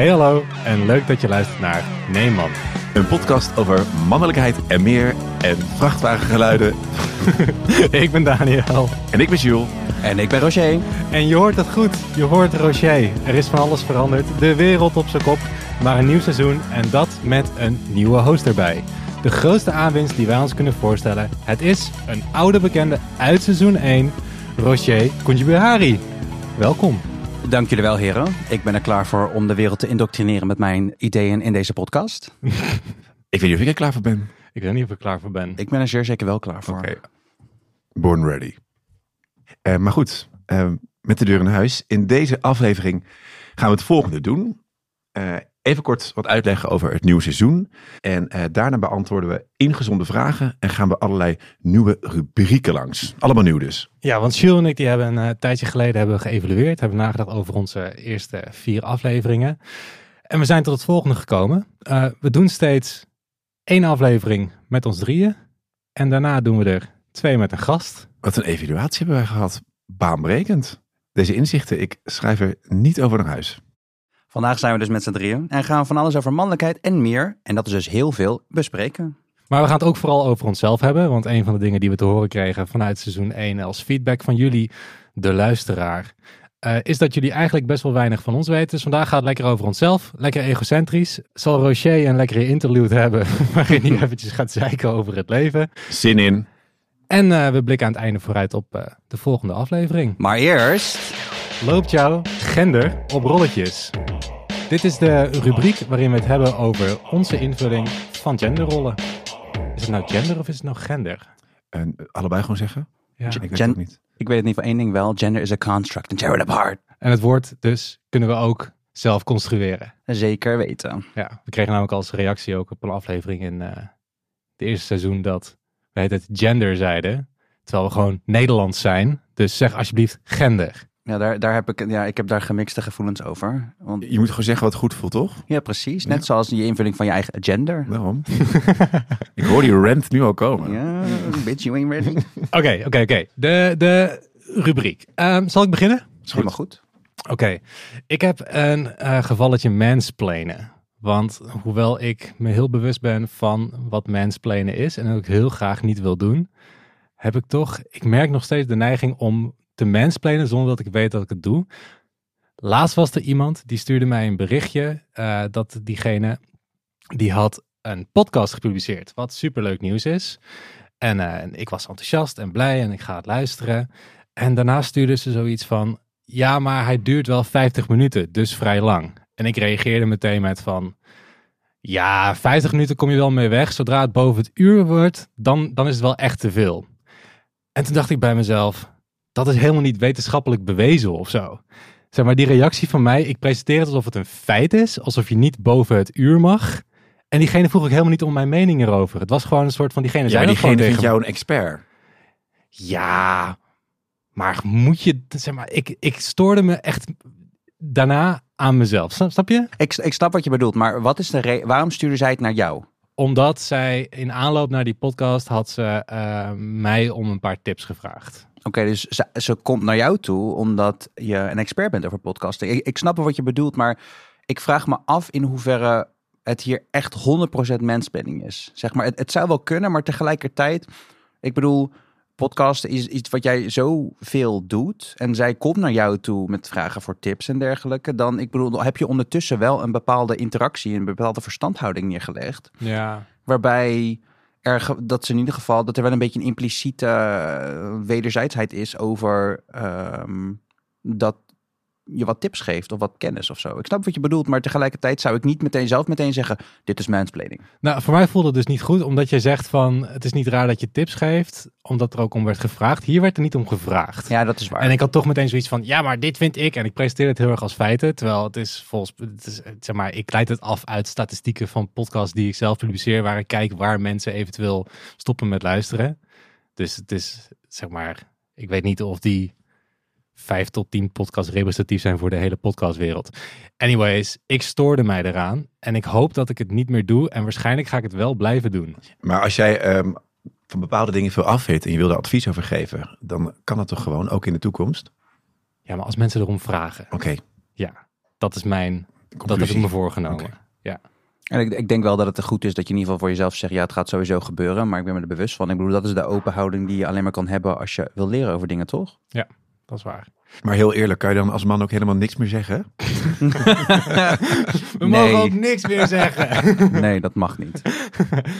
Hey hallo en leuk dat je luistert naar Nee Man. Een podcast over mannelijkheid en meer en vrachtwagengeluiden. ik ben Daniel. En ik ben Jules. En ik ben Roger. En je hoort het goed, je hoort Roger. Er is van alles veranderd, de wereld op zijn kop, maar een nieuw seizoen en dat met een nieuwe host erbij. De grootste aanwinst die wij ons kunnen voorstellen. Het is een oude bekende uit seizoen 1, Roger Kunjibihari. Welkom. Dank jullie wel, heren. Ik ben er klaar voor om de wereld te indoctrineren met mijn ideeën in deze podcast. Ik weet niet of ik er klaar voor ben. Ik weet niet of ik er klaar voor ben. Ik ben er zeer zeker wel klaar voor. Oké. Born ready. Eh, maar goed, eh, met de deur in huis. In deze aflevering gaan we het volgende doen. Eh, even kort wat uitleggen over het nieuwe seizoen. En eh, daarna beantwoorden we ingezonde vragen en gaan we allerlei nieuwe rubrieken langs. Allemaal nieuw dus. Ja, want Jules en ik die hebben een eh, tijdje geleden hebben geëvalueerd, hebben nagedacht over onze eerste vier afleveringen. En we zijn tot het volgende gekomen. Eh, we doen steeds één aflevering met ons drieën. En daarna doen we er twee met een gast. Wat een evaluatie hebben wij gehad. Baanbrekend. Deze inzichten, ik schrijf er niet over naar huis. Vandaag zijn we dus met z'n drieën en gaan we van alles over mannelijkheid en meer, en dat is dus heel veel, bespreken. Maar we gaan het ook vooral over onszelf hebben. Want een van de dingen die we te horen kregen vanuit seizoen 1 als feedback van jullie, de luisteraar, eh, is dat jullie eigenlijk best wel weinig van ons weten. Dus vandaag gaat het lekker over onszelf. Lekker egocentrisch. Zal Rocher een lekkere interlude hebben waarin hij eventjes gaat zeiken over het leven. Zin in. En eh, we blikken aan het einde vooruit op eh, de volgende aflevering. Maar eerst, Loopt jouw gender op rolletjes? Dit is de rubriek waarin we het hebben over onze invulling van genderrollen. Is het nou gender of is het nou gender? En allebei gewoon zeggen? Ja. Ik weet het ook niet. ik weet het niet van één ding wel, gender is a construct and tear it apart. En het woord dus kunnen we ook zelf construeren. Zeker weten. Ja, we kregen namelijk als reactie ook op een aflevering in eh het eerste seizoen dat wij het gender zeiden. Terwijl we gewoon Nederlands zijn. Dus zeg alsjeblieft gender. Ja, daar, daar heb ik, ja, ik heb daar gemixte gevoelens over. Want, Je moet gewoon zeggen wat goed voelt, toch? ja, precies. Net zoals je invulling van je eigen gender. Waarom? ik hoor die rant nu al komen. Ja, bitch, you ain't ready. Oké, oké, oké. De, de rubriek. Ehm, zal ik beginnen? Is helemaal goed. Oké, ik heb een eh, gevalletje mansplainen. Want hoewel ik me heel bewust ben van wat mansplainen is en ook heel graag niet wil doen, heb ik toch, ik merk nog steeds de neiging om te mansplainen zonder dat ik weet dat ik het doe. Laatst was er iemand die stuurde mij een berichtje eh, dat diegene die had een podcast gepubliceerd, wat superleuk nieuws is. En eh, en ik was enthousiast en blij en ik ga het luisteren. En daarna stuurde ze zoiets van, ja, maar hij duurt wel 50 minuten, dus vrij lang. En ik reageerde meteen met van, ja, 50 minuten kom je wel mee weg. Zodra het boven het uur wordt, dan, dan is het wel echt te veel. En toen dacht ik bij mezelf, dat is helemaal niet wetenschappelijk bewezen of zo. Zeg maar, die reactie van mij, ik presenteer het alsof het een feit is, alsof je niet boven het uur mag. En diegene vroeg ik helemaal niet om mijn mening erover. Het was gewoon een soort van, diegene Ja, zei dat gewoon diegene vindt jou een expert. ja, maar moet je, zeg maar, ik, ik stoorde me echt daarna aan mezelf. Snap, snap je? Ik, ik snap wat je bedoelt, maar wat is de re- waarom stuurde zij het naar jou? Omdat zij in aanloop naar die podcast had ze eh, mij om een paar tips gevraagd. Oké, dus ze, ze komt naar jou toe omdat je een expert bent over podcasten. Ik, ik snap wel wat je bedoelt, maar ik vraag me af in hoeverre het hier echt 100% mansplaining is. Zeg maar, het, het zou wel kunnen, maar tegelijkertijd, ik bedoel, podcasten is iets wat jij zoveel doet en zij komt naar jou toe met vragen voor tips en dergelijke, dan, ik bedoel, heb je ondertussen wel een bepaalde interactie, een bepaalde verstandhouding neergelegd Ja. waarbij er dat ze in ieder geval dat er wel een beetje een impliciete eh, wederzijdsheid is over ehm, dat je wat tips geeft of wat kennis of zo. Ik snap wat je bedoelt, maar tegelijkertijd zou ik niet meteen zelf meteen zeggen: dit is mansplaining. Nou, voor mij voelde het dus niet goed, omdat jij zegt van, het is niet raar dat je tips geeft, omdat er ook om werd gevraagd. Hier werd er niet om gevraagd. Ja, dat is waar. En ik had toch meteen zoiets van, ja, maar dit vind ik. En ik presenteer het heel erg als feiten. Terwijl het is volgens, het is, zeg maar, ik leid het af uit statistieken van podcasts die ik zelf publiceer. Waar ik kijk waar mensen eventueel stoppen met luisteren. Dus het is, zeg maar, ik weet niet of die vijf tot tien podcasts representatief zijn voor de hele podcastwereld. Anyways, ik stoorde mij eraan. En ik hoop dat ik het niet meer doe. En waarschijnlijk ga ik het wel blijven doen. Maar als jij ehm, van bepaalde dingen veel af weet en je wil daar advies over geven, dan kan dat toch gewoon ook in de toekomst? Ja, maar als mensen erom vragen. Oké, Ja, dat is mijn Dat heb ik Conclusie. me voorgenomen. Oké. En ik, ik denk wel dat het goed is dat je in ieder geval voor jezelf zegt, ja, het gaat sowieso gebeuren, maar ik ben me er bewust van. Ik bedoel, dat is de open houding die je alleen maar kan hebben als je wil leren over dingen, toch? Dat is waar. Maar heel eerlijk, kan je dan als man ook helemaal niks meer zeggen? We Nee. mogen ook niks meer zeggen. Oké, Nee, dat mag niet.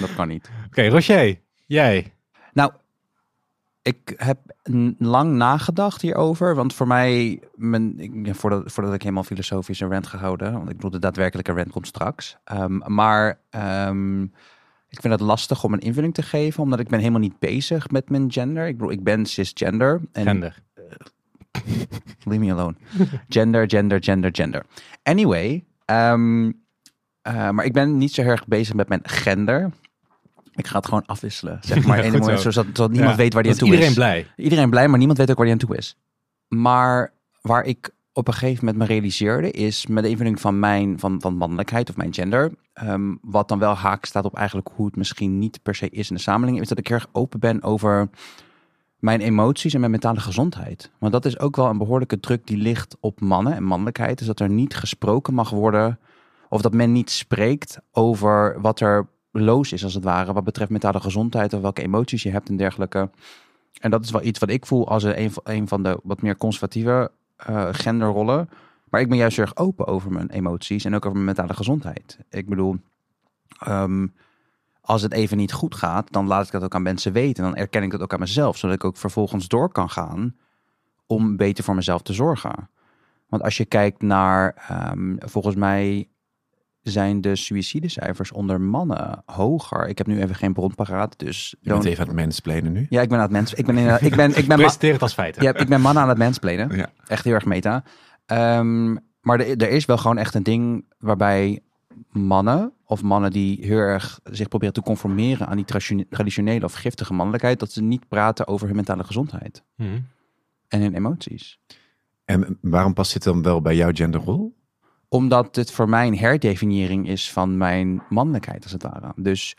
Dat kan niet. Rocher, jij. Nou, ik heb lang nagedacht hierover. Want voor mij, mijn, ik, voordat, voordat ik helemaal filosofisch een rant ga houden. Want ik bedoel, de daadwerkelijke rant komt straks. Ehm, maar ehm, ik vind het lastig om een invulling te geven. Omdat ik ben helemaal niet bezig met mijn gender. Ik bedoel, ik ben cisgender. En Gender. Leave me alone. Gender, gender, gender, gender. Anyway, ehm, eh, maar ik ben niet zo erg bezig met mijn gender. Ik ga het gewoon afwisselen, zeg maar. Ja, moment, zo. zodat, zodat niemand Ja, weet waar die aan toe is is. iedereen blij. Iedereen blij, maar niemand weet ook waar die aan toe is. Maar waar ik op een gegeven moment me realiseerde, is met de invulling van mijn van, van mannelijkheid of mijn gender, ehm, wat dan wel haak staat op eigenlijk hoe het misschien niet per se is in de samenleving, is dat ik erg open ben over mijn emoties en mijn mentale gezondheid. Want dat is ook wel een behoorlijke druk die ligt op mannen en mannelijkheid. Dus dat er niet gesproken mag worden, of dat men niet spreekt over wat er loos is als het ware, wat betreft mentale gezondheid of welke emoties je hebt en dergelijke. En dat is wel iets wat ik voel als een, een van de wat meer conservatieve eh, genderrollen. Maar ik ben juist erg open over mijn emoties en ook over mijn mentale gezondheid. Ik bedoel, ehm, als het even niet goed gaat, dan laat ik dat ook aan mensen weten. En dan erken ik dat ook aan mezelf, zodat ik ook vervolgens door kan gaan om beter voor mezelf te zorgen. Want als je kijkt naar, ehm, volgens mij zijn de suïcidecijfers onder mannen hoger. Ik heb nu even geen bron paraat, dus... Je bent even aan het mansplainen nu. Ja, ik ben aan het mens. Ik ben, in, ik ben, ik ben, Presenteer het als feiten. ja, ik ben mannen aan het mansplainen. Ja. Echt heel erg meta. Ehm, maar er, er is wel gewoon echt een ding waarbij mannen of mannen die heel erg zich proberen te conformeren aan die traditione- traditionele of giftige mannelijkheid, dat ze niet praten over hun mentale gezondheid Mhm. en hun emoties. En waarom past dit dan wel bij jouw genderrol? Omdat het voor mij een herdefiniëring is van mijn mannelijkheid, als het ware. Dus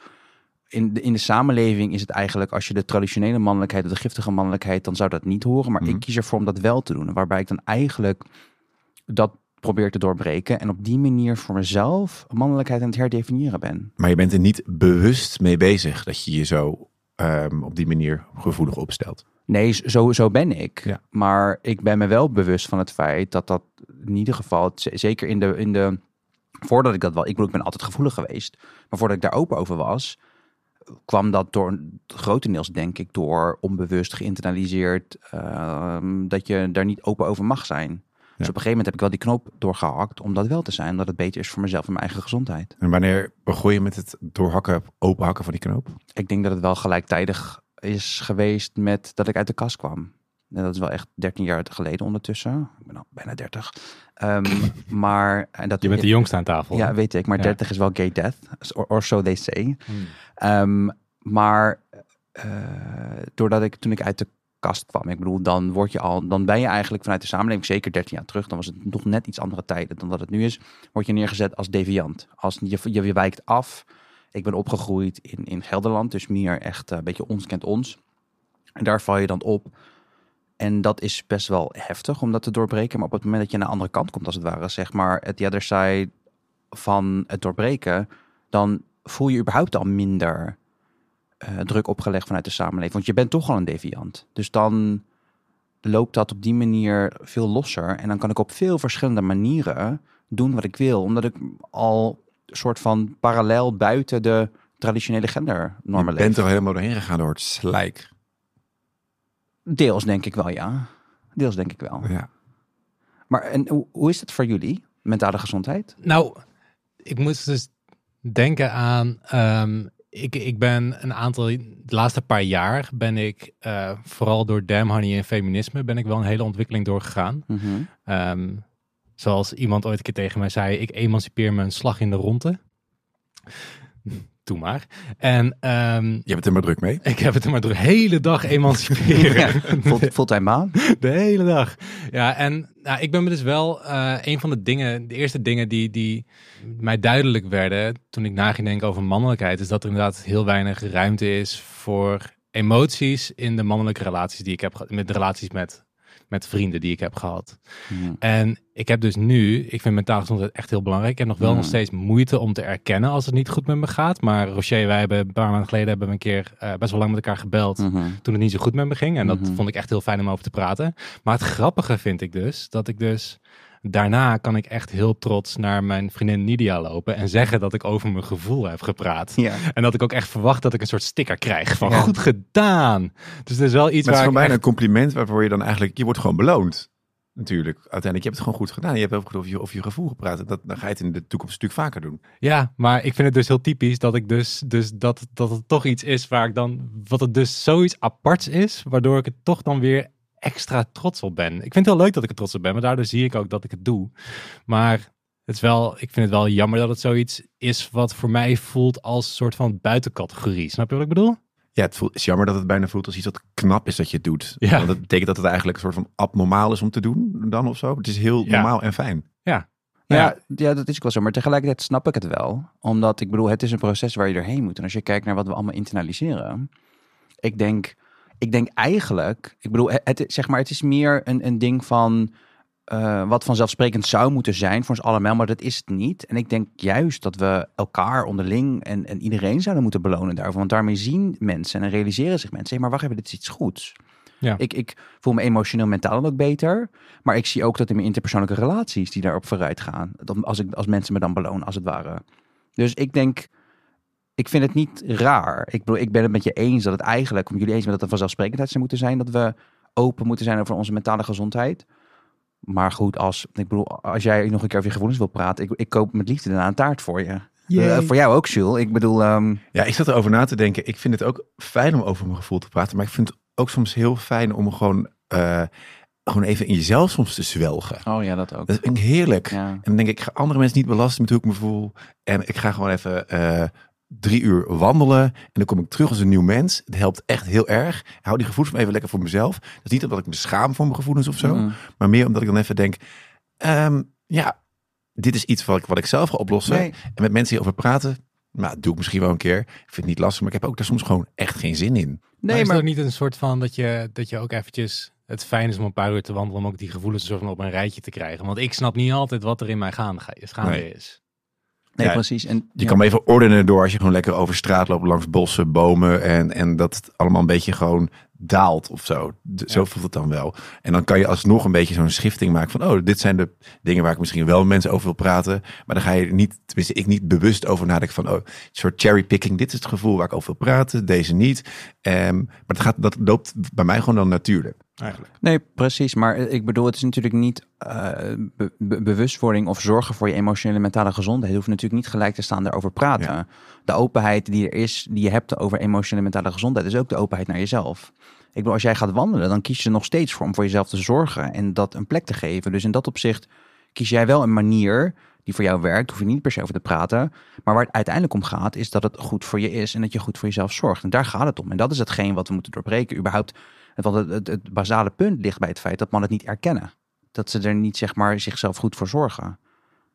in de, in de samenleving is het eigenlijk, als je de traditionele mannelijkheid of de giftige mannelijkheid, dan zou dat niet horen. Maar Mhm. ik kies ervoor om dat wel te doen. Waarbij ik dan eigenlijk dat probeer te doorbreken. En op die manier voor mezelf mannelijkheid aan het herdefiniëren ben. Maar je bent er niet bewust mee bezig dat je je zo ehm, op die manier gevoelig opstelt. Nee, zo, zo ben ik. Ja. Maar ik ben me wel bewust van het feit dat dat in ieder geval, zeker in de, in de voordat ik dat wel, ik bedoel, ik ben altijd gevoelig geweest, maar voordat ik daar open over was, kwam dat door grotendeels, denk ik, door onbewust geïnternaliseerd ehm, dat je daar niet open over mag zijn. Dus op een gegeven moment heb ik wel die knop doorgehakt om dat wel te zijn, omdat het beter is voor mezelf en mijn eigen gezondheid. En wanneer begon je met het doorhakken, openhakken van die knoop? Ik denk dat het wel gelijktijdig is geweest met dat ik uit de kast kwam. En dat is wel echt 13 jaar geleden ondertussen. Ik ben al bijna 30. Ehm, maar en dat Je bent de jongste aan tafel. Ja, weet ik. Maar Ja. 30 is wel gay death. Or, or so they say. Hmm. Ehm, maar eh, doordat ik toen ik uit de kast kwam, ik bedoel, dan word je al, dan ben je eigenlijk vanuit de samenleving, zeker 13 jaar terug, dan was het nog net iets andere tijden dan dat het nu is, word je neergezet als deviant. Als je, je, wijkt af. Ik ben opgegroeid in, in Gelderland, dus meer echt eh, een beetje ons kent ons. En daar val je dan op. En dat is best wel heftig om dat te doorbreken. Maar op het moment dat je naar de andere kant komt, als het ware, zeg maar, het the other side van het doorbreken, dan voel je überhaupt al minder eh, druk opgelegd vanuit de samenleving. Want je bent toch al een deviant. Dus dan loopt dat op die manier veel losser. En dan kan ik op veel verschillende manieren doen wat ik wil. Omdat ik al een soort van parallel buiten de traditionele gendernormen je leef. bent er helemaal doorheen gegaan door het slijk. Deels denk ik wel, ja. Deels denk ik wel. Ja. Maar en hoe, hoe is het voor jullie, mentale gezondheid? Nou, ik moest dus denken aan. ehm, ik, ik ben een aantal, de laatste paar jaar ben ik eh, vooral door Damn Honey en feminisme ben ik wel een hele ontwikkeling doorgegaan. Ehm, zoals iemand ooit een keer tegen mij zei, ik emancipeer me een slag in de ronde. Doe maar. En ehm, Je bent er maar druk mee. ik heb het er maar de hele dag emanciperen. Ja, full- fulltime baan? De hele dag. Ja, en nou, ik ben me dus wel eh, een van de dingen, de eerste dingen die, die mij duidelijk werden toen ik na ging denken over mannelijkheid, is dat er inderdaad heel weinig ruimte is voor emoties in de mannelijke relaties die ik heb gehad, met de relaties met met vrienden die ik heb gehad. En ik heb dus nu, ik vind mentale gezondheid echt heel belangrijk. Ik heb nog wel nog steeds moeite om te erkennen als het niet goed met me gaat. Maar Rocher, wij hebben een paar maanden geleden hebben we een keer eh, best wel lang met elkaar gebeld. Mhm. Toen het niet zo goed met me ging. En dat Mhm. vond ik echt heel fijn om over te praten. Maar het grappige vind ik dus, dat ik dus... Daarna kan ik echt heel trots naar mijn vriendin Nidia lopen en zeggen dat ik over mijn gevoel heb gepraat. Ja. En dat ik ook echt verwacht dat ik een soort sticker krijg van Ja. goed gedaan. Dus dat is wel iets Maar het is bijna echt- een compliment waarvoor je dan eigenlijk, je wordt gewoon beloond. Natuurlijk, uiteindelijk, je hebt het gewoon goed gedaan. Je hebt over je, over je gevoel gepraat. Dat, dan ga je het in de toekomst natuurlijk vaker doen. Ja, maar ik vind het dus heel typisch dat ik dus, dus dat, dat het toch iets is waar ik dan, wat het dus zoiets aparts is, waardoor ik het toch dan weer extra trots op ben. Ik vind het heel leuk dat ik er trots op ben, maar daardoor zie ik ook dat ik het doe. Maar het is wel, ik vind het wel jammer dat het zoiets is wat voor mij voelt als een soort van buitencategorie. Snap je wat ik bedoel? Ja, het voelt, is jammer dat het bijna voelt als iets wat knap is dat je het doet. Ja. Want dat betekent dat het eigenlijk een soort van abnormaal is om te doen dan of zo. Het is heel Ja. normaal en fijn. Ja, Ja. ja. dat is ook wel zo. Maar tegelijkertijd snap ik het wel. Omdat ik bedoel, het is een proces waar je doorheen moet. En als je kijkt naar wat we allemaal internaliseren. Ik denk, ik denk eigenlijk, ik bedoel, het, zeg maar, het is meer een, een ding van eh, wat vanzelfsprekend zou moeten zijn voor ons allemaal, maar dat is het niet. En ik denk juist dat we elkaar onderling en, en iedereen zouden moeten belonen daarvoor. Want daarmee zien mensen en realiseren zich mensen, hé, maar wacht even, dit is iets goeds. Ja. Ik, ik voel me emotioneel mentaal ook beter. Maar ik zie ook dat in mijn interpersoonlijke relaties die daarop vooruit gaan. Dat als, ik, als mensen me dan belonen, als het ware. Dus ik denk, ik vind het niet raar. Ik bedoel, ik ben het met je eens dat het eigenlijk, om jullie eens met dat het een vanzelfsprekendheid zou moeten zijn, dat we open moeten zijn over onze mentale gezondheid. Maar goed, als, ik bedoel, als jij nog een keer over je gevoelens wil praten, ik, ik koop met liefde daarna een taart voor je. Eh, voor jou ook, Jules. Ik bedoel, ehm, Ja, ik zat erover na te denken. Ik vind het ook fijn om over mijn gevoel te praten. Maar ik vind het ook soms heel fijn om gewoon, eh, gewoon even in jezelf soms te zwelgen. oh ja, dat ook. Dat vind ik heerlijk. Ja. En dan denk ik, ik ga andere mensen niet belasten met hoe ik me voel. En ik ga gewoon even eh, drie uur wandelen. En dan kom ik terug als een nieuw mens. Het helpt echt heel erg. Ik hou die gevoelens maar even lekker voor mezelf. Dat is niet omdat ik me schaam voor mijn gevoelens of zo. Mhm. Maar meer omdat ik dan even denk, ehm, ja, dit is iets wat ik, wat ik zelf ga oplossen. Nee. En met mensen hierover praten, nou, dat doe ik misschien wel een keer. Ik vind het niet lastig, maar ik heb ook daar soms gewoon echt geen zin in. maar Nee, is maar het ook niet een soort van dat je, dat je ook eventjes het fijn is om een paar uur te wandelen om ook die gevoelens soort van op een rijtje te krijgen? Want ik snap niet altijd wat er in mij gaande, gaande Nee. is. Nee, Ja, precies. En, Je ja. kan me even ordenen door als je gewoon lekker over straat loopt, langs bossen, bomen. En, en dat het allemaal een beetje gewoon daalt of zo. D- Zo voelt het dan wel. En dan kan je alsnog een beetje zo'n schifting maken van... oh, dit zijn de dingen waar ik misschien wel mensen over wil praten. Maar dan ga je niet, tenminste ik niet bewust over nadenken van... oh, een soort cherrypicking. Dit is het gevoel waar ik over wil praten, deze niet. Ehm, maar dat, gaat, dat loopt bij mij gewoon dan natuurlijk. Eigenlijk. Nee, precies. Maar ik bedoel, het is natuurlijk niet eh, be- be- bewustwording of zorgen voor je emotionele en mentale gezondheid. hoeft natuurlijk niet gelijk te staan daarover praten. Ja. De openheid die er is, die je hebt over emotionele en mentale gezondheid, is ook de openheid naar jezelf. Ik bedoel, als jij gaat wandelen, dan kies je nog steeds voor om voor jezelf te zorgen en dat een plek te geven. Dus in dat opzicht kies jij wel een manier die voor jou werkt, hoef je niet per se over te praten. Maar waar het uiteindelijk om gaat, is dat het goed voor je is en dat je goed voor jezelf zorgt. En daar gaat het om. En dat is hetgeen wat we moeten doorbreken. Überhaupt, want het, het, het basale punt ligt bij het feit dat mannen het niet erkennen. Dat ze er niet, zeg maar, zichzelf goed voor zorgen.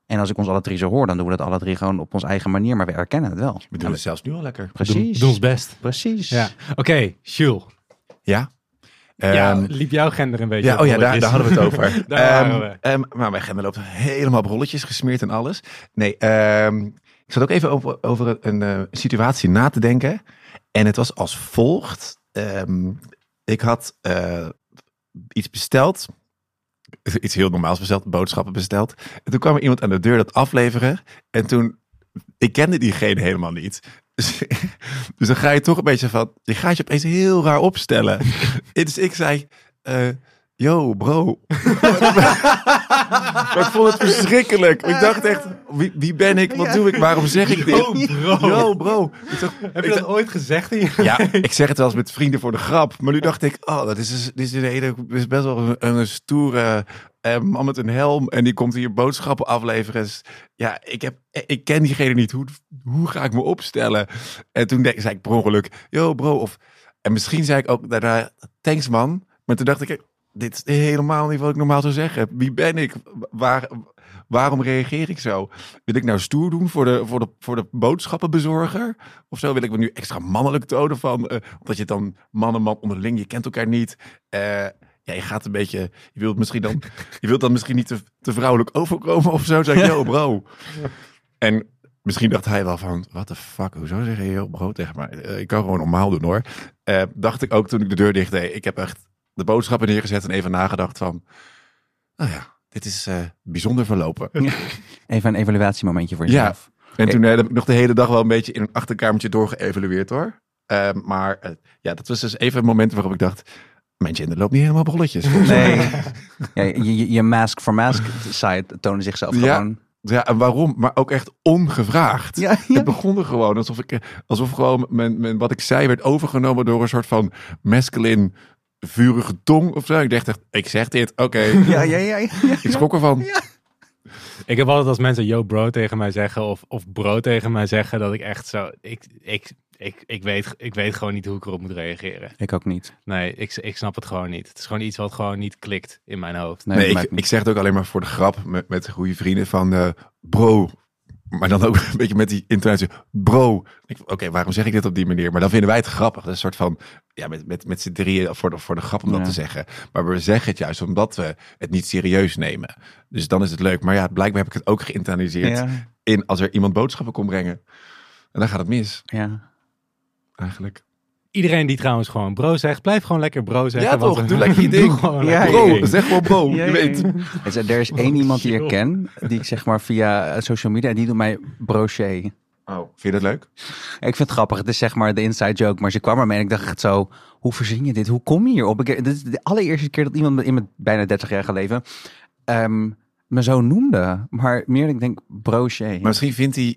En als ik ons alle drie zo hoor, dan doen we dat alle drie gewoon op onze eigen manier, maar we erkennen het wel. We doen het zelfs nu al lekker. Precies. we doen ons best. Precies. Ja. Oké, Jules. Ja? ja, Ehm, liep jouw gender een beetje Ja, oh ja, daar, hadden we het over. Daar waren we. ehm, maar mijn agenda loopt helemaal op rolletjes gesmeerd en alles. Nee, ehm, ik zat ook even over, over een, een, eh, situatie na te denken. En het was als volgt. Ehm, ik had eh, iets besteld. Iets heel normaals besteld, boodschappen besteld. En toen kwam er iemand aan de deur dat afleveren. En toen, ik kende diegene helemaal niet. Dus, dus dan ga je toch een beetje van, je gaat je opeens heel raar opstellen. dus ik zei, eh, yo bro. maar ik vond het verschrikkelijk. Ik dacht echt, wie, wie ben ik? Wat doe ik? Waarom zeg ik dit? Yo, bro. Yo bro. Ik dacht- Heb ik je dat ooit gezegd? In je... ja, ik zeg het wel eens met vrienden voor de grap. Maar nu dacht ik, oh, dat is, dit is, een hele, dit is best wel een, een stoere eh, man met een helm. En die komt hier boodschappen afleveren. Dus, ja, ik, heb, ik ken diegene niet. Hoe, hoe ga ik me opstellen? En toen denk, zei ik per ongeluk, yo bro. Of, en misschien zei ik ook daarna, thanks man. Maar toen dacht ik, dit is helemaal niet wat ik normaal zou zeggen. Wie ben ik? Waar, waarom reageer ik zo? Wil ik nou stoer doen voor de, voor de, voor de boodschappenbezorger? Of zo wil ik me nu extra mannelijk tonen van, eh, omdat je dan man en man onderling, je kent elkaar niet. Eh, ja, je gaat een beetje, je wilt misschien dan, je wilt dan misschien niet te, te vrouwelijk overkomen of zo. Zeg ik, yo bro. En misschien dacht hij wel van, what the fuck, hoezo zeg je yo bro tegen mij? Eh, ik kan gewoon normaal doen hoor. Dacht ik ook toen ik de deur dicht deed. Ik heb echt de boodschappen neergezet en even nagedacht van, nou ja, dit is eh, bijzonder verlopen. Even een evaluatiemomentje voor Ja. jezelf. En toen eh, heb ik nog de hele dag wel een beetje in een achterkamertje doorgeëvalueerd hoor. Eh, maar eh, ja, dat was dus even een moment waarop ik dacht, mijn gender loopt niet helemaal bolletjes. Nee. ja, je, je- mask for mask site tonen zichzelf Ja. gewoon. Ja, en waarom? Maar ook echt ongevraagd. Ja, ja. Het begon er gewoon alsof ik, alsof gewoon mijn, mijn, wat ik zei werd overgenomen door een soort van masculine vurige tong of zo. Ik dacht echt, ik zeg dit, oké. Ja, ja, ja. ja. Ik schrok ervan. Ik heb altijd als mensen yo bro tegen mij zeggen of, of bro tegen mij zeggen, dat ik echt zo, ik, ik, ik, ik, weet, ik weet gewoon niet hoe ik erop moet reageren. Ik ook niet. Nee, ik, ik snap het gewoon niet. Het is gewoon iets wat gewoon niet klikt in mijn hoofd. Nee, ik, ik zeg het ook alleen maar voor de grap met, met goede vrienden van eh, bro. Maar dan ook een beetje met die intonatie. Bro. Oké, waarom zeg ik dit op die manier? Maar dan vinden wij het grappig. Dat is een soort van, ja, met, met, met z'n drieën voor de, voor de grap om dat te zeggen. Maar we zeggen het juist omdat we het niet serieus nemen. Dus dan is het leuk. Maar ja, blijkbaar heb ik het ook geïnternaliseerd Ja, in als er iemand boodschappen komt brengen. En dan gaat het mis, ja. eigenlijk. Iedereen die trouwens gewoon bro zegt, blijf gewoon lekker bro zeggen. Ja, want toch? Doe lekker je ding. Ja, Bro, ding. zeg gewoon bro. Ja, je weet. ja. Er is, er is één iemand die ik ken, die ik zeg maar via social media, die doet mij brochet. Oh, vind je dat leuk? Ik vind het grappig. Het is zeg maar de inside joke. Maar ze kwam ermee en ik dacht echt zo... Hoe verzin je dit? Hoe kom je hierop? Ik, dit is de allereerste keer dat iemand in mijn bijna 30 jaar leven... ehm, me zo noemde. Maar meer ik denk brochet. Maar misschien vindt, hij,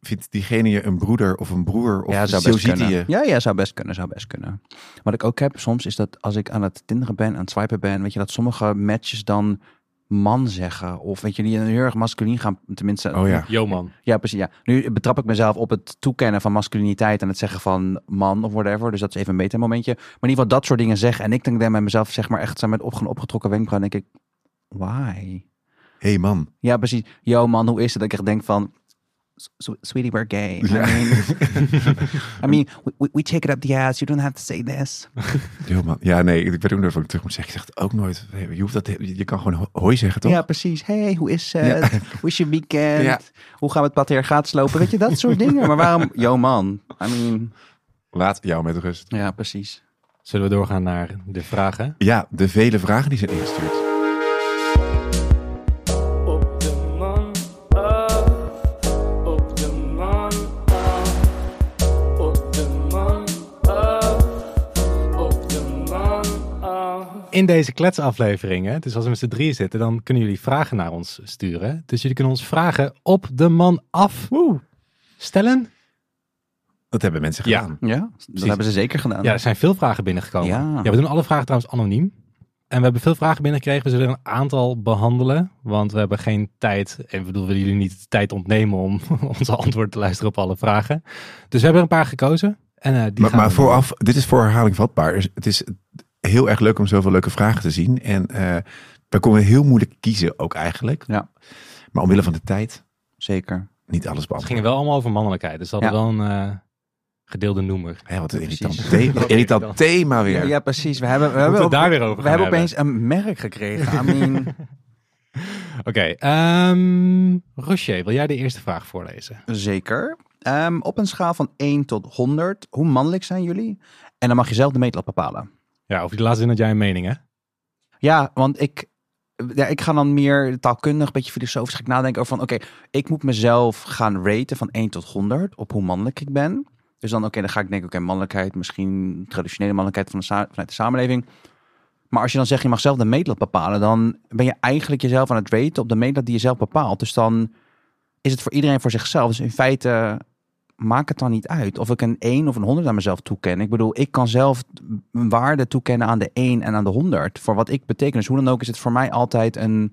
vindt diegene je een broeder of een broer. Of ja, zou zo best kunnen. Ja, ja, zou best kunnen, zou best kunnen. Wat ik ook heb soms is dat als ik aan het tinderen ben, aan het swipen ben, weet je, dat sommige matches dan man zeggen. Of weet je, die heel erg masculien gaan, tenminste. Oh ja. Yo man. Ja, precies. Ja. Nu betrap ik mezelf op het toekennen van masculiniteit en het zeggen van man of whatever. Dus dat is even een beter momentje. Maar in ieder geval dat soort dingen zeggen. En ik denk dan bij mezelf, zeg maar echt zo met opge- opgetrokken wenkbrauw, denk ik, why? hey man. Ja, precies. Yo man, hoe is het? Dat ik echt denk van, "S- sweetie, we're gay. I mean, I mean we, we- take it up the ass. You don't have to say this. Heel man. Ja, nee, ik nooit wat ik terug moet zeggen. Ik zeg het ook nooit. Je, hoeft dat, je kan gewoon ho- hoi zeggen, toch? Ja, precies. Hey, hoe is het? Hoe is je weekend? Ja. Hoe gaan we het patriarchaat slopen? Weet je, dat soort dingen. Maar waarom? Yo man. I mean, Laat jou met rust. ja, precies. Zullen we doorgaan naar de vragen? Ja, de vele vragen die zijn ingestuurd. In deze kletsafleveringen, dus als we met z'n drieën zitten, dan kunnen jullie vragen naar ons sturen. Dus jullie kunnen ons vragen op de man af stellen. Dat hebben mensen Ja. gedaan. Ja, dat hebben ze zeker gedaan. Ja, er zijn veel vragen binnengekomen. Ja. we doen alle vragen trouwens anoniem. En we hebben veel vragen binnengekregen. We zullen een aantal behandelen. Want we hebben geen tijd. En bedoel, we willen jullie niet de tijd ontnemen om onze antwoord te luisteren op alle vragen. Dus we hebben er een paar gekozen. En, eh, die Maar, gaan maar we- vooraf, dit is voor herhaling vatbaar. Dus Het is heel erg leuk om zoveel leuke vragen te zien. En eh we konden heel moeilijk kiezen ook eigenlijk. Ja. Maar omwille van de tijd, Zeker. niet alles Het beantwoorden. gingen wel allemaal over mannelijkheid. Dus dat Ja. is wel een eh, gedeelde noemer. Hè, wat een irritant, thema, irritant thema weer. Ja, ja, precies. We hebben, we hebben, het daar weer over we hebben opeens een merk gekregen. I mean, Oké, ehm Rocher, wil jij de eerste vraag voorlezen? zeker. Ehm, op een schaal van 1 tot 100, hoe mannelijk zijn jullie? En dan mag je zelf de meetlat bepalen. Ja, over die laatste zin had jij een mening, hè? Ja, want ik, ja, ik ga dan meer taalkundig, een beetje filosofisch ik nadenken over van, oké, ik moet mezelf gaan raten van 1 tot 100 op hoe mannelijk ik ben. Dus dan, oké, dan ga ik denken, oké, mannelijkheid, misschien traditionele mannelijkheid van de vanuit de samenleving. Maar als je dan zegt, je mag zelf de meetlat bepalen, dan ben je eigenlijk jezelf aan het raten op de meetlat die je zelf bepaalt. Dus dan is het voor iedereen voor zichzelf. Dus in feite maakt het dan niet uit of ik een 1 of een 100 aan mezelf toeken. Ik bedoel, ik kan zelf een waarde toekennen aan de 1 en aan de 100 voor wat ik beteken. Dus hoe dan ook is het voor mij altijd een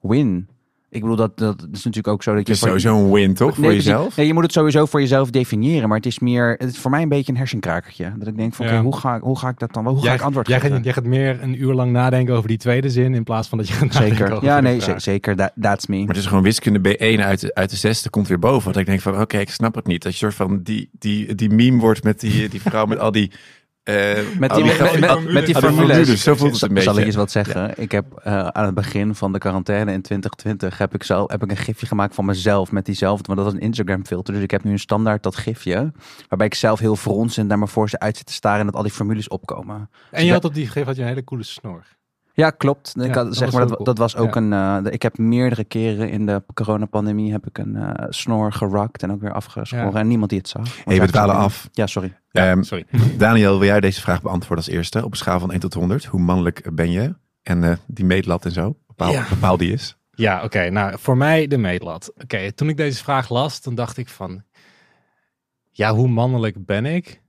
win. Ik bedoel, dat, dat is natuurlijk ook zo dat Het je... is voor- sowieso een win, toch? Voor Nee, jezelf? Nee, je moet het sowieso voor jezelf definiëren. Maar het is meer, het is voor mij een beetje een hersenkrakertje. Dat ik denk van, Ja. oké, hoe, ga, ik- hoe ga ik dat dan, hoe ga ik antwoord jij, geven? gaat, jij gaat meer een uur lang nadenken over die tweede zin in plaats van dat je gaat nadenken Zeker. over Ja, nee, zeker. That, that's me. Maar het is gewoon wiskunde B1 uit, de- uit de zesde komt weer boven. Want ik denk van, oké, ik snap het niet. Dat je soort van die, die, die meme wordt met die, die vrouw met al die Eh, Met oh, die, die met, met, oh, met die oh, de formules. formules, zo voelt het een Zal- Zal ik eens wat zeggen? Ik heb eh, aan het begin van de quarantaine in 2020 heb ik, zo, heb ik een gifje gemaakt van mezelf met diezelfde, want dat was een Instagram filter. Dus ik heb nu een standaard dat gifje, waarbij ik zelf heel fronsend naar me voor ze uit zit te staren en dat al die formules opkomen. En je had op die gegeven had je een hele coole snor. Ja, klopt. Ik Ja, had, dat zeg was maar, dat, cool. dat was ook Ja. een. eh, ik heb meerdere keren in de coronapandemie heb ik een eh, snor gerakt en ook weer afgeschoren. Ja. En niemand die het zag. Hey, we dwalen af. Ja, sorry. Ja, Ehm, sorry. Daniel, wil jij deze vraag beantwoorden als eerste? Op een schaal van 1 tot 100. Hoe mannelijk ben je? En eh, die meetlat en zo. Bepaal, Ja. bepaal die is. Ja, oké. Nou, voor mij de meetlat. Oké, toen ik deze vraag las, toen dacht ik van... Ja, hoe mannelijk ben ik?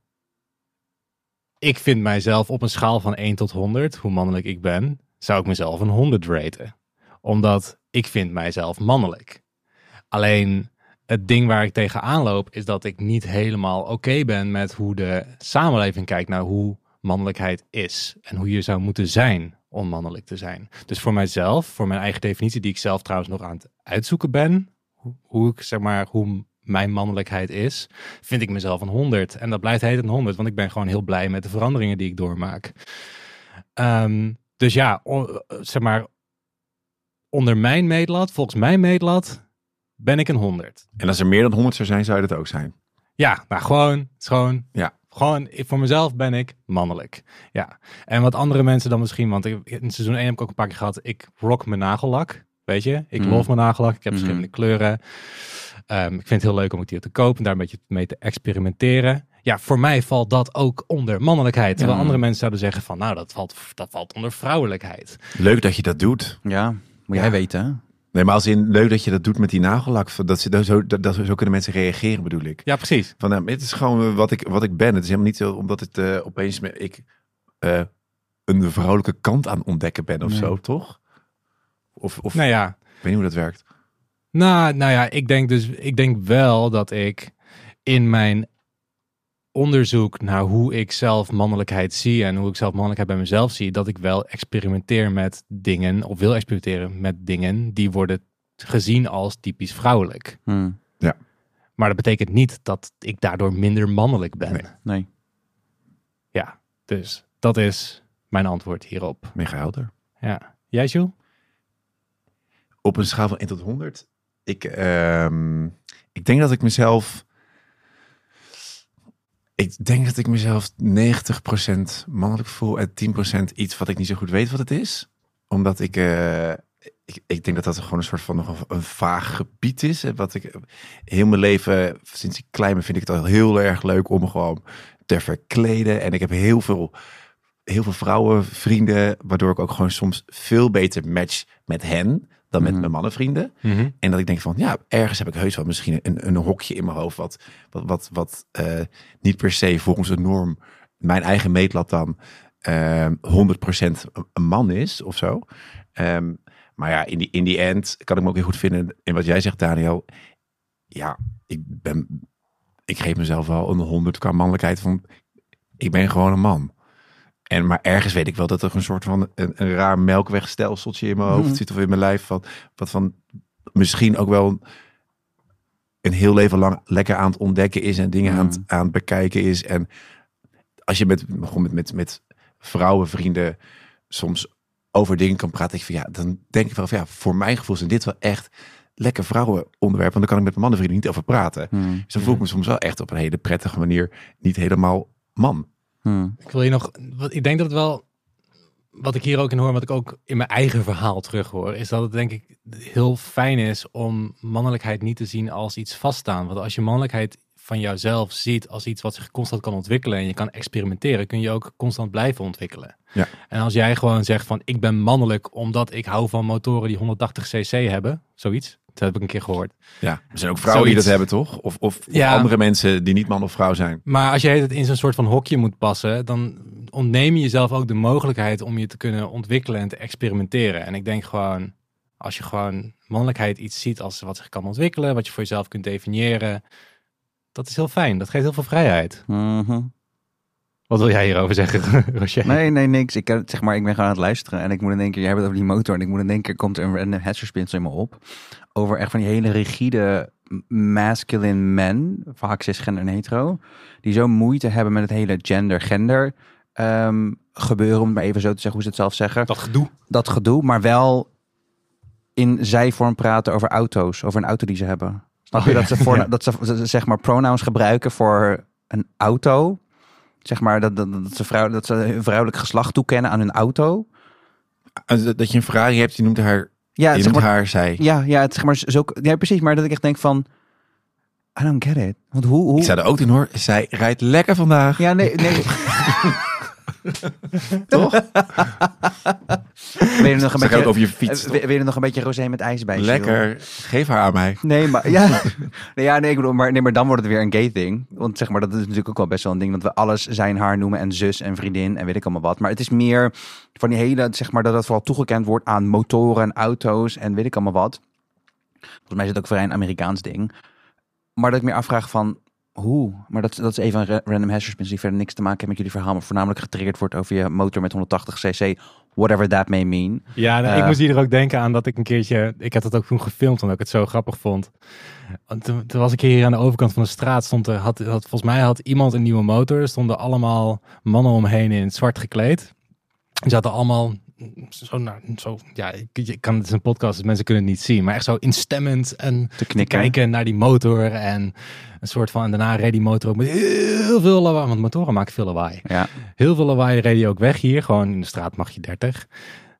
Ik vind mijzelf op een schaal van 1 tot 100, hoe mannelijk ik ben, zou ik mezelf een 100 raten. Omdat ik vind mijzelf mannelijk. Alleen het ding waar ik tegenaan loop, is dat ik niet helemaal oké ben met hoe de samenleving kijkt naar hoe mannelijkheid is. En hoe je zou moeten zijn om mannelijk te zijn. Dus voor mijzelf, voor mijn eigen definitie, die ik zelf trouwens nog aan het uitzoeken ben, hoe, ik zeg maar, hoe mijn mannelijkheid is, vind ik mezelf een 100. En dat blijft heet een 100, want ik ben gewoon heel blij met de veranderingen die ik doormaak. Ehm, dus ja, zeg maar, onder mijn meetlat, volgens mijn meetlat, ben ik een 100. En als er meer dan 100 zou zijn, zou je dat ook zijn. Ja, nou gewoon, gewoon, Ja. gewoon voor mezelf ben ik mannelijk. Ja. En wat andere mensen dan misschien, want ik, in seizoen 1 heb ik ook een paar keer gehad, ik rock mijn nagellak, weet je. Ik Mhm. lof mijn nagellak, ik heb Mhm. verschillende kleuren. Ehm, ik vind het heel leuk om het hier te kopen en daar een beetje mee te experimenteren. Ja, voor mij valt dat ook onder mannelijkheid. Terwijl Ja. andere mensen zouden zeggen van, nou, dat valt, dat valt onder vrouwelijkheid. Leuk dat je dat doet. Ja, moet Ja. jij weten. hè? Nee, maar als in leuk dat je dat doet met die nagellak. Dat, ze, dat, zo, dat, dat- zo kunnen mensen reageren, bedoel ik. Ja, precies. Van, nou, het is gewoon wat ik, wat ik ben. Het is helemaal niet zo omdat het eh, opeens me, ik eh, een vrouwelijke kant aan ontdekken ben of Nee. zo, toch? Of, of Nou ja, ik weet niet hoe dat werkt. Nou, nou ja, ik denk dus, ik denk wel dat ik in mijn onderzoek naar hoe ik zelf mannelijkheid zie en hoe ik zelf mannelijkheid bij mezelf zie, dat ik wel experimenteer met dingen, of wil experimenteren met dingen die worden gezien als typisch vrouwelijk. Hm, Maar dat betekent niet dat ik daardoor minder mannelijk ben. Nee. nee. Ja, dus dat is mijn antwoord hierop. Mega helder. Ja. Jij, Jules? Op een schaal van 1 tot 100. Ik, ehm, ik denk dat ik mezelf... Ik denk dat ik mezelf 90% mannelijk voel en 10% iets wat ik niet zo goed weet wat het is. Omdat ik... eh, ik, ik denk dat dat gewoon een soort van nog een, vaag gebied is. En Wat ik heel mijn leven, sinds ik klein ben, vind ik het al heel erg leuk om gewoon te verkleden. En ik heb heel veel, heel veel vrouwenvrienden, waardoor ik ook gewoon soms veel beter match met hen dan met Mhm. mijn mannenvrienden. En dat ik denk van, ja, ergens heb ik heus wel misschien een, een hokje in mijn hoofd wat, wat, wat, wat eh, niet per se volgens de norm, mijn eigen meetlat dan, ehm 100% een man is of zo. Ehm, maar ja, in die, in die end kan ik me ook heel goed vinden in wat jij zegt, Daniel. Ja, ik ben, ik geef mezelf wel een 100 qua mannelijkheid van, ik ben gewoon een man. En, maar ergens weet ik wel dat er een soort van een, een raar melkwegstelseltje in mijn hoofd Mhm. zit of in mijn lijf. Van, wat van misschien ook wel een heel leven lang lekker aan het ontdekken is en dingen aan, het, aan het bekijken is. En als je met, gewoon met, met, met vrouwenvrienden soms over dingen kan praten, ik van, ja, dan denk ik wel van ja, voor mijn gevoel zijn dit wel echt lekker vrouwenonderwerpen. Want dan kan ik met mijn mannenvrienden niet over praten. Hm, Dus dan voel ik me soms wel echt op een hele prettige manier niet helemaal man. Hm. Ik wil je nog. Wat, ik denk dat het wel. Wat ik hier ook in hoor, wat ik ook in mijn eigen verhaal terug hoor, is dat het denk ik heel fijn is om mannelijkheid niet te zien als iets vaststaan. Want als je mannelijkheid van jouzelf ziet als iets wat zich constant kan ontwikkelen en je kan experimenteren, kun je ook constant blijven ontwikkelen. Ja. En als jij gewoon zegt van ik ben mannelijk omdat ik hou van motoren die 180 cc hebben, zoiets. Dat heb ik een keer gehoord. Ja, er zijn ook vrouwen die dat hebben, toch? Of, of, of Ja. andere mensen die niet man of vrouw zijn. Maar als je het in zo'n soort van hokje moet passen, dan ontneem je jezelf ook de mogelijkheid om je te kunnen ontwikkelen en te experimenteren. En ik denk gewoon, als je gewoon mannelijkheid iets ziet als wat zich kan ontwikkelen, wat je voor jezelf kunt definiëren, dat is heel fijn. Dat geeft heel veel vrijheid. Mhm. Wat wil jij hierover zeggen, Roger? Nee, nee, niks. Ik, eh, zeg maar, ik ben gewoon aan het luisteren en ik moet in één keer, jij hebt het over die motor en ik moet in één keer, komt er een random hersenspinsel in me op. Over echt van die hele rigide masculine men, vaak cisgender en hetero, die zo moeite hebben met het hele gender-gender ehm, gebeuren, om het maar even zo te zeggen hoe ze het zelf zeggen. Dat gedoe. Dat gedoe, maar wel in zijvorm praten over auto's, over een auto die ze hebben. Snap je Oh, ja. dat ze voor Ja. dat ze ze- zeg maar pronouns gebruiken voor een auto? Zeg maar dat, dat, dat, ze, vrouw, dat ze hun vrouwelijk geslacht toekennen aan hun auto. Eh, Dat je een Ferrari hebt, die noemt haar, Ja, zeg maar, haar zij. ja, ja, het, zeg maar zo, ja, precies. Maar dat ik echt denk van, I don't get it. Want hoe, hoe Ik zou er ook doen hoor. Zij rijdt lekker vandaag. Ja, nee, nee. Toch? Wil je nog een beetje, over je fiets. wil wil je nog een beetje rosé met ijs bij? Lekker. Geef haar aan mij. Nee, maar ja. Nee, ja, nee, ik bedoel, maar, nee, maar dan wordt het weer een gay thing. Want zeg maar, dat is natuurlijk ook wel best wel een ding. Dat we alles zijn haar noemen en zus en vriendin en weet ik allemaal wat. Maar het is meer van die hele, zeg maar, dat het vooral toegekend wordt aan motoren en auto's en weet ik allemaal wat. Volgens mij is het ook vrij een Amerikaans ding. Maar dat ik meer afvraag van, hoe? Maar dat, dat is even een ra- random hashers die verder niks te maken hebben met jullie verhaal. Maar voornamelijk getriggerd wordt over je motor met 180 cc. Whatever that may mean. Ja, nou, ik Eh. moest hier ook denken aan dat ik een keertje... Ik had het ook toen gefilmd, omdat ik het zo grappig vond. Want toen, toen was ik hier aan de overkant van de straat. Stond er, had, had, volgens mij had iemand een nieuwe motor. Er stonden allemaal mannen omheen in zwart gekleed. Die zaten allemaal zo, nou, zo ja, je kan, het is een podcast, dus mensen kunnen het niet zien. Maar echt zo instemmend en Te kijken naar die motor. En een soort van, en daarna reed die motor ook met heel veel lawaai. Want motoren maken veel lawaai. Ja, Heel veel lawaai reed hij ook weg hier. Gewoon in de straat mag je 30.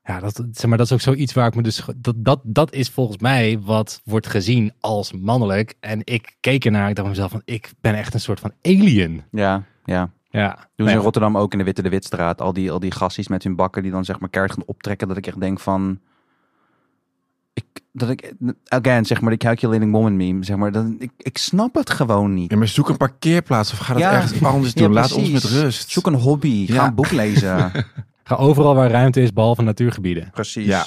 Ja, dat, zeg maar, dat is ook zoiets waar ik me dus... Dat, dat, dat is volgens mij wat wordt gezien als mannelijk. En ik keek ernaar, ik dacht mezelf van... Ik ben echt een soort van alien. ja, ja. Ja. Doen Nee, ze in Rotterdam ook in de Witte de Witstraat. Al die, al die gassies met hun bakken die dan zeg maar keihard gaan optrekken. Dat ik echt denk van... Ik, dat ik, again, zeg maar, die calculating woman meme. Zeg maar, dat, ik, ik snap het gewoon niet. Ja, maar zoek een parkeerplaats of ga dat Ja. ergens anders Ja, doen. Laat ons met rust. Zoek een hobby. Ga een boek lezen. Ga overal waar ruimte is, behalve natuurgebieden. Precies. Ja.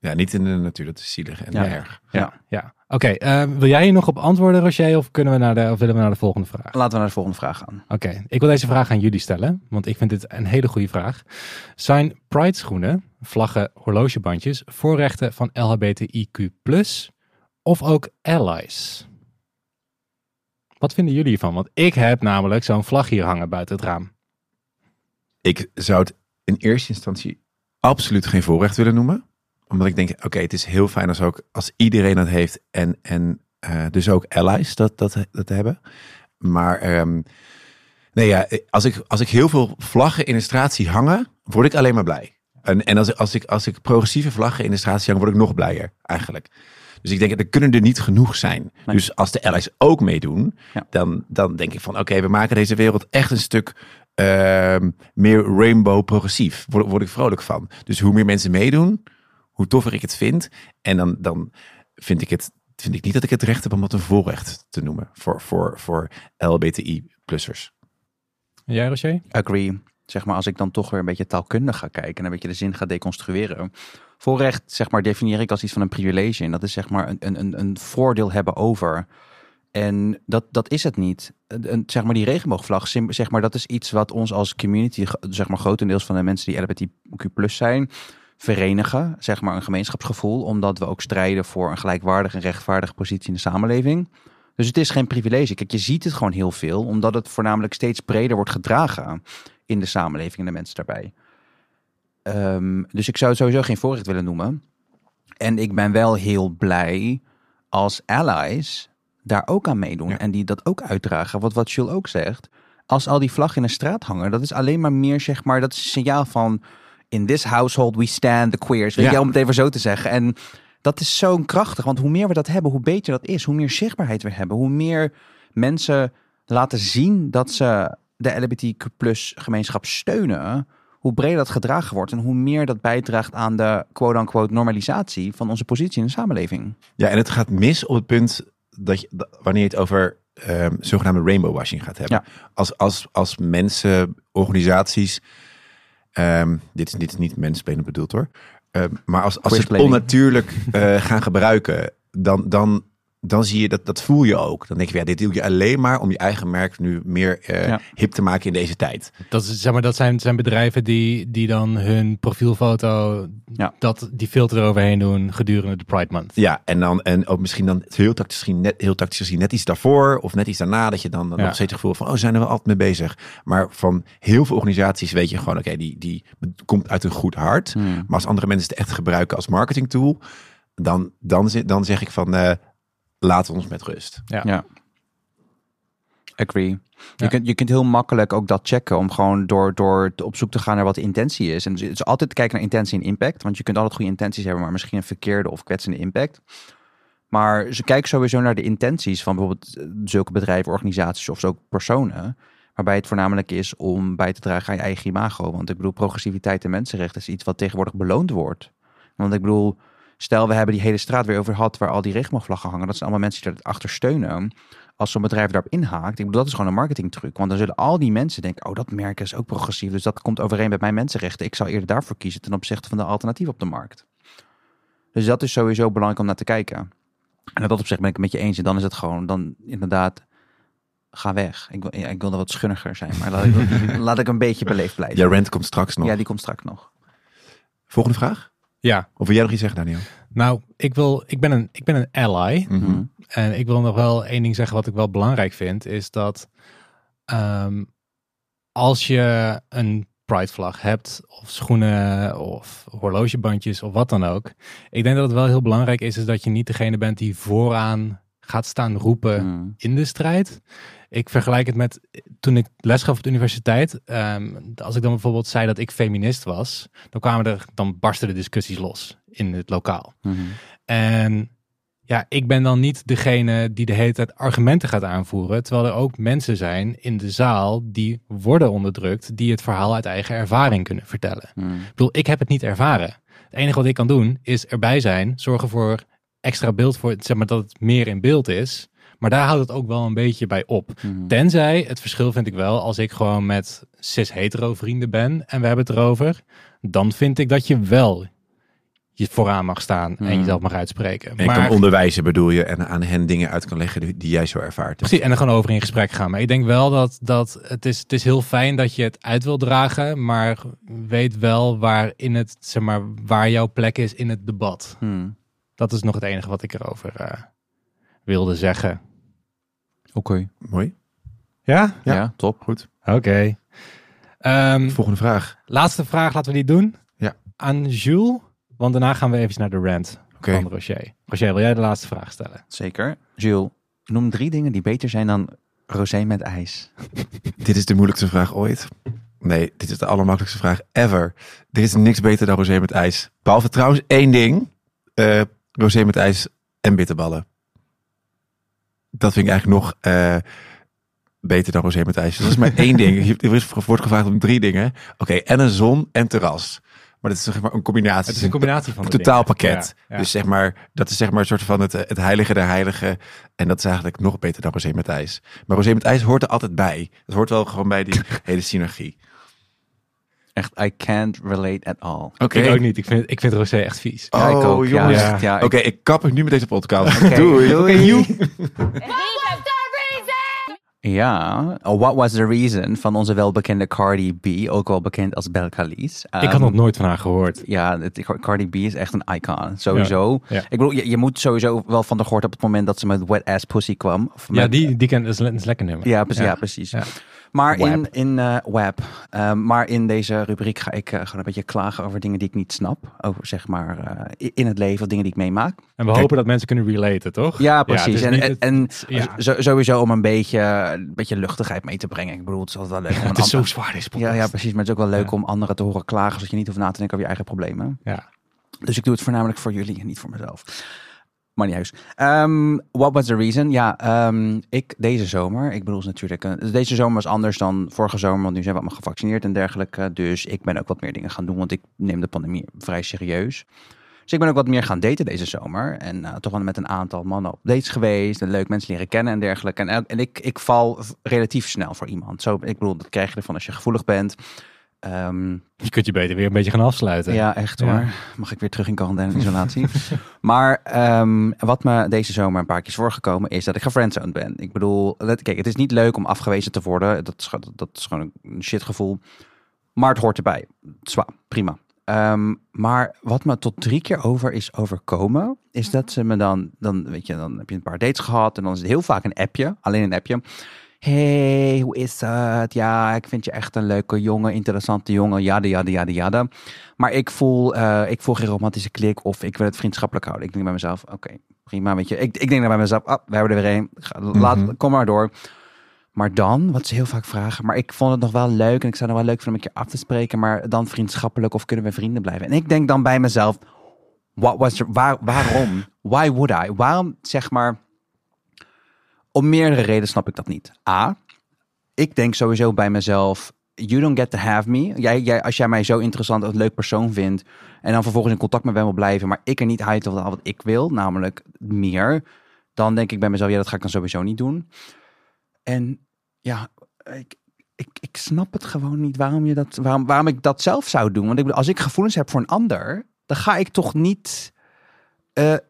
Ja, niet in de natuur. Dat is zielig en Ja. erg. Ja. Ja. Oké, eh, wil jij hier nog op antwoorden, Roger? Of, kunnen we naar de, of willen we naar de volgende vraag? Laten we naar de volgende vraag gaan. Oké, ik wil deze vraag aan jullie stellen, want ik vind dit een hele goede vraag. Zijn Pride schoenen, vlaggen, horlogebandjes voorrechten van LHBTIQ+, of ook allies? Wat vinden jullie hiervan? Want ik heb namelijk zo'n vlag hier hangen buiten het raam. Ik zou het in eerste instantie absoluut geen voorrecht willen noemen. Omdat ik denk, oké, het is heel fijn als, ook, als iedereen dat heeft. En, en eh, dus ook allies dat, dat, dat hebben. Maar ehm, nee, ja, als, ik, als ik heel veel vlaggen in de straat zie hangen, word ik alleen maar blij. En, en als, ik- als, ik, als ik progressieve vlaggen in de straat zie hangen, word ik nog blijer eigenlijk. Dus ik denk, er kunnen er niet genoeg zijn. Nee. Dus als de allies ook meedoen, Ja. dan, dan denk ik van, oké, we maken deze wereld echt een stuk ehm, meer rainbow progressief. Word, word ik vrolijk van. Dus hoe meer mensen meedoen, hoe toffer ik het vind. En dan, dan vind ik het vind ik niet dat ik het recht heb om dat een voorrecht te noemen voor, voor, voor LBTI-plussers. En Jij, Roger? Agree. Zeg maar, als ik dan toch weer een beetje taalkundig ga kijken en een beetje de zin ga deconstrueren. Voorrecht, zeg maar, definieer ik als iets van een privilege. En dat is zeg maar een, een, een voordeel hebben over. En dat, dat is het niet. Een, een- zeg maar, die regenboogvlag, zeg maar, dat is iets wat ons als community, zeg maar, grotendeels van de mensen die LGBTQ zijn, verenigen. Zeg maar, een gemeenschapsgevoel, omdat we ook strijden voor een gelijkwaardige en rechtvaardige positie in de samenleving. Dus het is geen privilege. Kijk, je ziet het gewoon heel veel, omdat het voornamelijk steeds breder wordt gedragen in de samenleving en de mensen daarbij. Ehm, dus ik zou het sowieso geen voorrecht willen noemen. En ik ben wel heel blij als allies daar ook aan meedoen Ja. en die dat ook uitdragen. Wat wat Jules ook zegt, als al die vlaggen in de straat hangen, dat is alleen maar meer zeg maar dat is een signaal van in this household we stand the queers. Weet Ja. je, om het even zo te zeggen. En dat is zo krachtig, want hoe meer we dat hebben, hoe beter dat is. Hoe meer zichtbaarheid we hebben, hoe meer mensen laten zien dat ze de LGBTQ plus gemeenschap steunen, hoe breder dat gedragen wordt en hoe meer dat bijdraagt aan de quote-unquote normalisatie van onze positie in de samenleving. Ja, en het gaat mis op het punt dat je, wanneer je het over ehm, zogenaamde rainbowwashing gaat hebben. Als, als, als mensen, organisaties, ehm, dit, is, dit is niet mensplenen bedoeld hoor, Ehm, maar als, als ze het onnatuurlijk eh, gaan gebruiken, dan, dan, dan zie je dat, dat voel je ook. Dan denk je, ja, dit doe je alleen maar om je eigen merk nu meer eh, Ja. hip te maken in deze tijd. Dat, is, zeg maar, dat zijn, zijn bedrijven die, die dan hun profielfoto, Ja. dat, die filter eroverheen doen gedurende de Pride Month. Ja, en dan en ook misschien dan heel tactisch gezien, net, heel tactisch gezien, net iets daarvoor of net iets daarna, dat je dan, dan Ja. nog steeds het gevoel van, oh, zijn er wel altijd mee bezig. Maar van heel veel organisaties weet je gewoon, oké, die, die komt uit een goed hart. Hmm. Maar als andere mensen het echt gebruiken als marketing tool, dan, dan, dan zeg ik van, eh laat ons met rust. Ja. Ja. Agree. Je, Ja. kunt, je kunt heel makkelijk ook dat checken om gewoon door, door te- op zoek te gaan naar wat de intentie is. En dus het is altijd kijken naar intentie en impact. Want je kunt altijd goede intenties hebben, maar misschien een verkeerde of kwetsende impact. Maar ze kijken sowieso naar de intenties van bijvoorbeeld eh, zulke bedrijven, organisaties of ook personen. Waarbij het voornamelijk is om bij te dragen aan je eigen imago. Want ik bedoel, progressiviteit en mensenrechten is iets wat tegenwoordig beloond wordt. Want ik bedoel, stel we hebben die hele straat weer over gehad waar al die regenboogvlaggen hangen. Dat zijn allemaal mensen die erachter steunen. Als zo'n bedrijf daarop inhaakt, ik bedoel, dat is gewoon een marketingtruc. Want dan zullen al die mensen denken, oh dat merk is ook progressief. Dus dat komt overeen met mijn mensenrechten. Ik zou eerder daarvoor kiezen ten opzichte van de alternatief op de markt. Dus dat is sowieso belangrijk om naar te kijken. En dat opzicht ben ik het met je eens. En dan is het gewoon, dan inderdaad, ga weg. Ik wil, ja, ik wil er wat schunniger zijn, maar laat ik, laat ik een beetje beleefd blijven. Ja, rent komt straks nog. Ja, die komt straks nog. Volgende vraag? Ja, Of wil jij nog iets zeggen, Daniel? nou, ik, wil, ik, ben een, ik ben een ally. Mhm. En ik wil nog wel één ding zeggen wat ik wel belangrijk vind, is dat ehm, als je een Pride vlag hebt, of schoenen, of horlogebandjes, of wat dan ook. Ik denk dat het wel heel belangrijk is, is dat je niet degene bent die vooraan gaat staan roepen Mm. in de strijd. Ik vergelijk het met toen ik les gaf op de universiteit. ehm, als ik dan bijvoorbeeld zei dat ik feminist was, dan kwamen er, dan barsten de discussies los in het lokaal. Mhm. En ja, ik ben dan niet degene die de hele tijd argumenten gaat aanvoeren. Terwijl er ook mensen zijn in de zaal die worden onderdrukt, die het verhaal uit eigen ervaring kunnen vertellen. Mm. Ik bedoel, ik heb het niet ervaren. Het enige wat ik kan doen is erbij zijn, zorgen voor extra beeld voor, zeg maar dat het meer in beeld is. Maar daar houdt het ook wel een beetje bij op. Mhm. Tenzij, het verschil vind ik wel, als ik gewoon met cis-hetero vrienden ben en we hebben het erover, dan vind ik dat je wel je vooraan mag staan en Hmm. jezelf mag uitspreken. En maar, kan onderwijzen bedoel je en aan hen dingen uit kan leggen die, die jij zo ervaart. precies, en er gewoon over in gesprek gaan. Maar ik denk wel dat, dat het, is, het is heel fijn dat je het uit wil dragen, maar weet wel waar, in het, zeg maar, waar jouw plek is in het debat. Mm. Dat is nog het enige wat ik erover eh, wilde zeggen. Oké. Mooi. Ja? Ja. Ja. top. Goed. Oké. Ehm, Volgende vraag. laatste vraag, laten we die doen. Ja. Aan Jules, want daarna gaan we even naar de rant Oké. van Rocher. Rocher, wil jij de laatste vraag stellen? Zeker. Jules, noem drie dingen die beter zijn dan rosé met ijs. Dit is de moeilijkste vraag ooit. Nee, dit is de allermakkelijkste vraag ever. Er is niks beter dan rosé met ijs. Behalve trouwens één ding. eh rosé met ijs en bitterballen. Dat vind ik eigenlijk nog eh, beter dan rosé met ijs. Dus dat is maar één ding. Er wordt gevraagd om drie dingen. Oké, en een zon en terras. Maar dat is zeg maar een combinatie. Het is een combinatie van een totaalpakket. dingen. Ja, ja. Dus zeg maar, dat is zeg maar een soort van het, het heilige der heiligen. En dat is eigenlijk nog beter dan rosé met ijs. Maar rosé met ijs hoort er altijd bij. Het hoort wel gewoon bij die hele synergie. Echt, I can't relate at all. Oké. Ik ook niet. Ik vind, ik vind Rosé echt vies. Ja, ik Oh, ook. Ja, jongens. ja, Ja. ja, ik- Oké, ik kap het nu met deze podcast. Doei. Ja, oh, what was the reason van onze welbekende Cardi B, ook wel bekend als Belcalis. ik had Ehm, nog nooit van haar gehoord. Ja, het, Cardi B is echt een icon, sowieso. Ja, ja. Ik bedoel, je, je moet sowieso wel van de gehoord op het moment dat ze met Wet Ass Pussy kwam. Of Ja, die, die ken, is lekker nummer. Ja, precies. Ja. precies. Ja. Maar Web. in, in eh, web, eh, maar in deze rubriek ga ik eh, gewoon een beetje klagen over dingen die ik niet snap. Over zeg maar eh, in het leven, dingen die ik meemaak. En we hopen dat mensen kunnen relaten, toch? Ja, precies. is en en, het- en ja. zo- sowieso om een beetje, een beetje luchtigheid mee te brengen. Ik bedoel, het is altijd wel leuk. om Het is zo zwaar, deze ja, ja, precies. Maar het is ook wel leuk Ja. om anderen te horen klagen, zodat je niet hoeft na te denken over je eigen problemen. Ja. Dus ik doe het voornamelijk voor jullie en niet voor mezelf. Maar niet juist. Ehm, what was the reason? Ja, ehm, ik deze zomer, ik bedoel natuurlijk, eh, deze zomer was anders dan vorige zomer, want nu zijn we allemaal gevaccineerd en dergelijke. Dus ik ben ook wat meer dingen gaan doen, want ik neem de pandemie vrij serieus. Dus ik ben ook wat meer gaan daten deze zomer. En eh, toch wel met een aantal mannen op dates geweest. En leuk mensen leren kennen en dergelijke. En, en ik, ik val relatief snel voor iemand. Zo, ik bedoel, dat krijg je ervan als je gevoelig bent. Ehm, Je kunt je beter weer een beetje gaan afsluiten. ja, echt Ja. hoor. Mag ik weer terug in quarantaine en isolatie. maar ehm, wat me deze zomer een paar keer is voorgekomen is dat ik gefriendzoned ben. Ik bedoel, let- kijk, het is niet leuk om afgewezen te worden. Dat is, gewoon- dat is gewoon een shitgevoel. Maar het hoort erbij. Zwaar, prima. Ehm, maar wat me tot drie keer over is overkomen, is dat ze me dan, dan, weet je, dan heb je een paar dates gehad en dan is het heel vaak een appje, alleen een appje. Hey, hoe is het? Ja, ik vind je echt een leuke jongen, interessante jongen, jada, jada, jada, jada. Maar ik voel, eh, ik voel geen romantische klik of ik wil het vriendschappelijk houden. Ik denk bij mezelf, oké, prima, weet je. Ik, ik denk dan bij mezelf, ah, we hebben er weer een. Laat, Mhm. Kom maar door. Maar dan, wat ze heel vaak vragen, maar ik vond het nog wel leuk en ik zou het nog wel leuk vinden om een keer af te spreken, maar dan vriendschappelijk of kunnen we vrienden blijven? En ik denk dan bij mezelf, what was er, waar, waarom? Why would I? Waarom, zeg maar, om meerdere redenen snap ik dat niet. A, ik denk sowieso bij mezelf, you don't get to have me. Jij, als jij mij zo interessant en leuk persoon vindt en dan vervolgens in contact met mij wil blijven, maar ik er niet uit wat, wat ik wil, namelijk meer, dan denk ik bij mezelf, ja, dat ga ik dan sowieso niet doen. En ja, ik, ik, ik snap het gewoon niet waarom, je dat, waarom, waarom ik dat zelf zou doen. Want ik als ik gevoelens heb voor een ander, dan ga ik toch niet. eh, eh,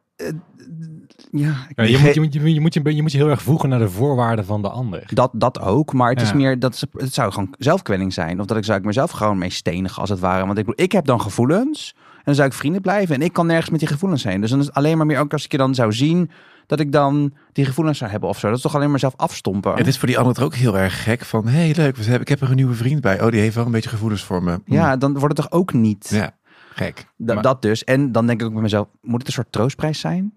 ja, ik Ja, je, moet, je, moet, je, moet, je, moet je, je moet je heel erg voegen naar de voorwaarden van de ander. Dat, dat ook, maar het is meer dat het zou gewoon zelfkwelling zijn. Of dat ik zou ik mezelf gewoon mee stenigen als het ware. Want ik ik heb dan gevoelens en dan zou ik vrienden blijven en ik kan nergens met die gevoelens heen. Dus dan is het alleen maar meer ook als ik je dan zou zien dat ik dan die gevoelens zou hebben of zo. Dat is toch alleen maar zelf afstompen. Het is voor die ander toch ook heel erg gek van, hé hey, leuk, we hebben, ik heb er een nieuwe vriend bij. Oh, die heeft wel een beetje gevoelens voor me. Hm. Ja, dan wordt het toch ook niet. Ja, gek. Da- Maar- Dat dus. En dan denk ik ook bij mezelf, moet het een soort troostprijs zijn?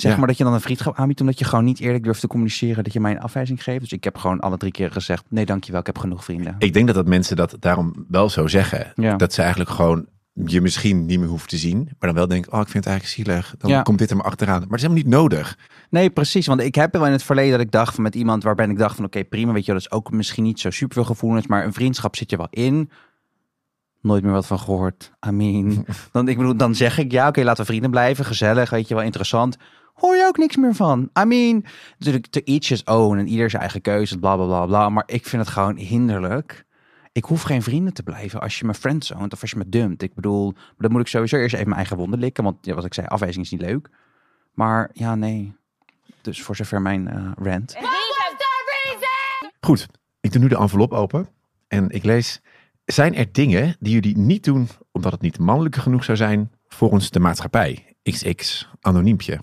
Zeg Ja. maar dat je dan een vriendschap aanbiedt omdat je gewoon niet eerlijk durft te communiceren dat je mij een afwijzing geeft. Dus ik heb gewoon alle drie keer gezegd, nee dankjewel, ik heb genoeg vrienden. Ik denk dat dat mensen dat daarom wel zo zeggen. Ja. Dat ze eigenlijk gewoon je misschien niet meer hoeft te zien. Maar dan wel denken, oh, ik vind het eigenlijk zielig. Dan Ja. komt dit er maar achteraan. Maar het is helemaal niet nodig. Nee, precies. Want ik heb wel in het verleden dat ik dacht van met iemand waarbij ik dacht van oké, prima, weet je, wel, dat is ook misschien niet zo super veel gevoelens, maar een vriendschap zit je wel in. Nooit meer wat van gehoord. I mean, dan, ik bedoel, dan zeg ik ja, oké, laten we vrienden blijven, gezellig, weet je wel, interessant. Hoor je ook niks meer van. I mean, natuurlijk, to each his own en ieder zijn eigen keuzes, bla bla bla bla. Maar ik vind het gewoon hinderlijk. Ik hoef geen vrienden te blijven als je me friendzoned of als je me dumpt. Ik bedoel, maar dan moet ik sowieso eerst even mijn eigen wonden likken. Want ja, wat ik zei, afwijzing is niet leuk. Maar ja, nee. Dus voor zover mijn eh rant. Goed, ik doe nu de envelop open. En ik lees, zijn er dingen die jullie niet doen omdat het niet mannelijk genoeg zou zijn volgens de maatschappij? XX, anoniempje.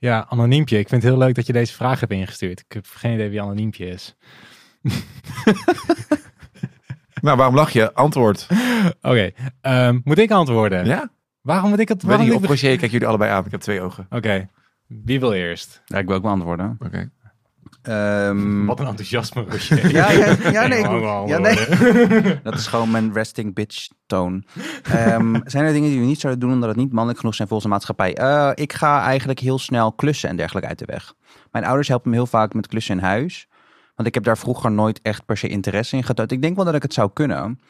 Ja, anoniempje. Ik vind het heel leuk dat je deze vraag hebt ingestuurd. Ik heb geen idee wie anoniempje is. Nou, waarom lach je? Antwoord. Oké, ehm, moet ik antwoorden? Ja? Waarom moet ik het? Waarom op ik... Roger, kijk jullie allebei aan. Ik heb twee ogen. Oké, wie wil eerst? Ja, ik wil ook beantwoorden. Oké. Ehm, Wat een enthousiasme, Roger. Ja, ja, ja, nee. Ja, nee. Dat is gewoon mijn resting bitch toon. Ehm, zijn er dingen die we niet zouden doen omdat het niet mannelijk genoeg zijn volgens de maatschappij? Eh, ik ga eigenlijk heel snel klussen en dergelijke uit de weg. Mijn ouders helpen me heel vaak met klussen in huis. Want ik heb daar vroeger nooit echt per se interesse in getoond. Ik denk wel dat ik het zou kunnen.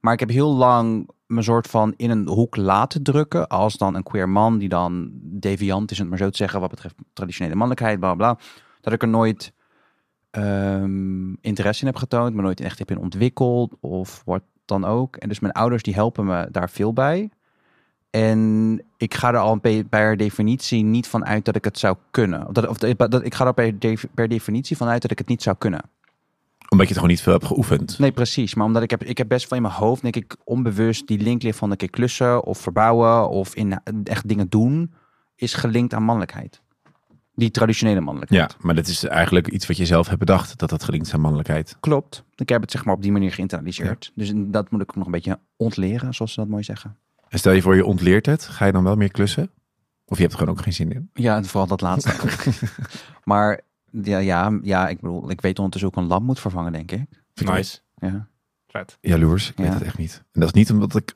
Maar ik heb heel lang me soort van in een hoek laten drukken. Als dan een queer man die dan deviant is, om het maar zo te zeggen, wat betreft traditionele mannelijkheid, bla. bla. Dat ik er nooit ehm, interesse in heb getoond, me nooit echt heb in ontwikkeld of wat dan ook. En dus mijn ouders die helpen me daar veel bij. En ik ga er al pe- per definitie niet van uit dat ik het zou kunnen. Of dat, of dat, ik ga er per, per definitie van uit dat ik het niet zou kunnen. Omdat je het gewoon niet veel hebt geoefend. Nee, precies. Maar omdat ik heb, ik heb best wel in mijn hoofd, denk ik, onbewust die link ligt van een keer klussen of verbouwen of in echt dingen doen, is gelinkt aan mannelijkheid. Die traditionele mannelijkheid. Ja, maar dat is eigenlijk iets wat je zelf hebt bedacht. Dat dat gelinkt is aan mannelijkheid. Klopt. Ik heb het zeg maar op die manier geïnternaliseerd. Dus dat moet ik nog een beetje ontleren, zoals ze dat mooi zeggen. En stel je voor je ontleert het. Ga je dan wel meer klussen? Of je hebt er gewoon ook geen zin in? Ja, en vooral dat laatste ook. maar ja, ja, ja, ik bedoel, ik weet ondertussen ook een lamp moet vervangen, denk ik. Nice. Ja. Vet. Jaloers. Ik Ja. weet het echt niet. En dat is niet omdat ik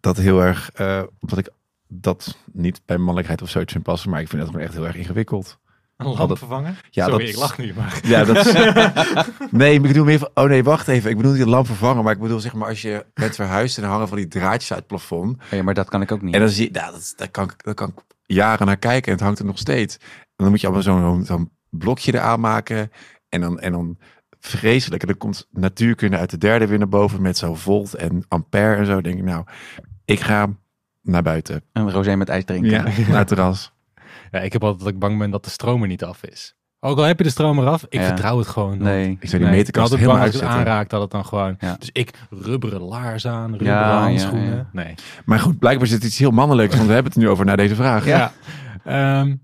dat heel erg... eh, omdat ik dat niet bij mannelijkheid of zoiets vind passen. Maar ik vind dat gewoon echt heel erg ingewikkeld. Een lamp Altijd- vervangen? Ja, Sorry, dat- ik lach nu maar. Ja, dat is... nee, ik bedoel meer van... Oh nee, wacht even. Ik bedoel niet de lamp vervangen. Maar ik bedoel zeg maar als je bent verhuisd en er hangen van die draadjes uit het plafond. Ja, maar dat kan ik ook niet. En dan zie je... Nou, dat, daar, kan, ik- daar kan ik jaren naar kijken en het hangt er nog steeds. En dan moet je allemaal zo'n zo'n blokje eraan maken. En dan, en dan vreselijk. En dan komt natuurkunde uit de derde weer naar boven met zo volt en ampère en zo. Dan denk ik, nou, ik ga naar buiten. Een rosé met ijs drinken. Ja, naar het terras. Ja, ik heb altijd dat ik bang ben dat de stroom er niet af is. Ook al heb je de stroom eraf, ik Ja. vertrouw het gewoon. Nee. Ik zou die Nee, meterkast ik helemaal bang als het uitzetten. aanraak dat het dan gewoon... Ja. Dus ik rubberen laars aan, rubberen Ja, handschoenen. ja, ja. Nee. Maar goed, blijkbaar zit iets heel mannelijks, want we hebben het nu over na deze vraag. Ja. Ehm,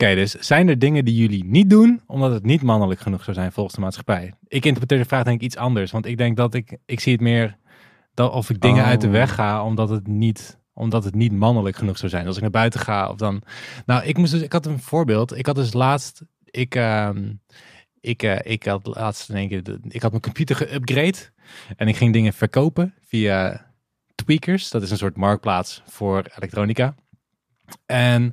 Oké, dus zijn er dingen die jullie niet doen omdat het niet mannelijk genoeg zou zijn volgens de maatschappij? Ik interpreteer de vraag denk ik iets anders, want ik denk dat ik, ik zie het meer dat of ik dingen Oh. uit de weg ga omdat het niet omdat het niet mannelijk genoeg zou zijn. Als ik naar buiten ga of dan... Nou, ik, moest dus, ik had een voorbeeld. Ik had dus laatst... Ik, ehm, ik, eh, ik had laatst in één keer... ik had mijn computer geüpgrade. En ik ging dingen verkopen via Tweakers. Dat is een soort marktplaats voor elektronica. En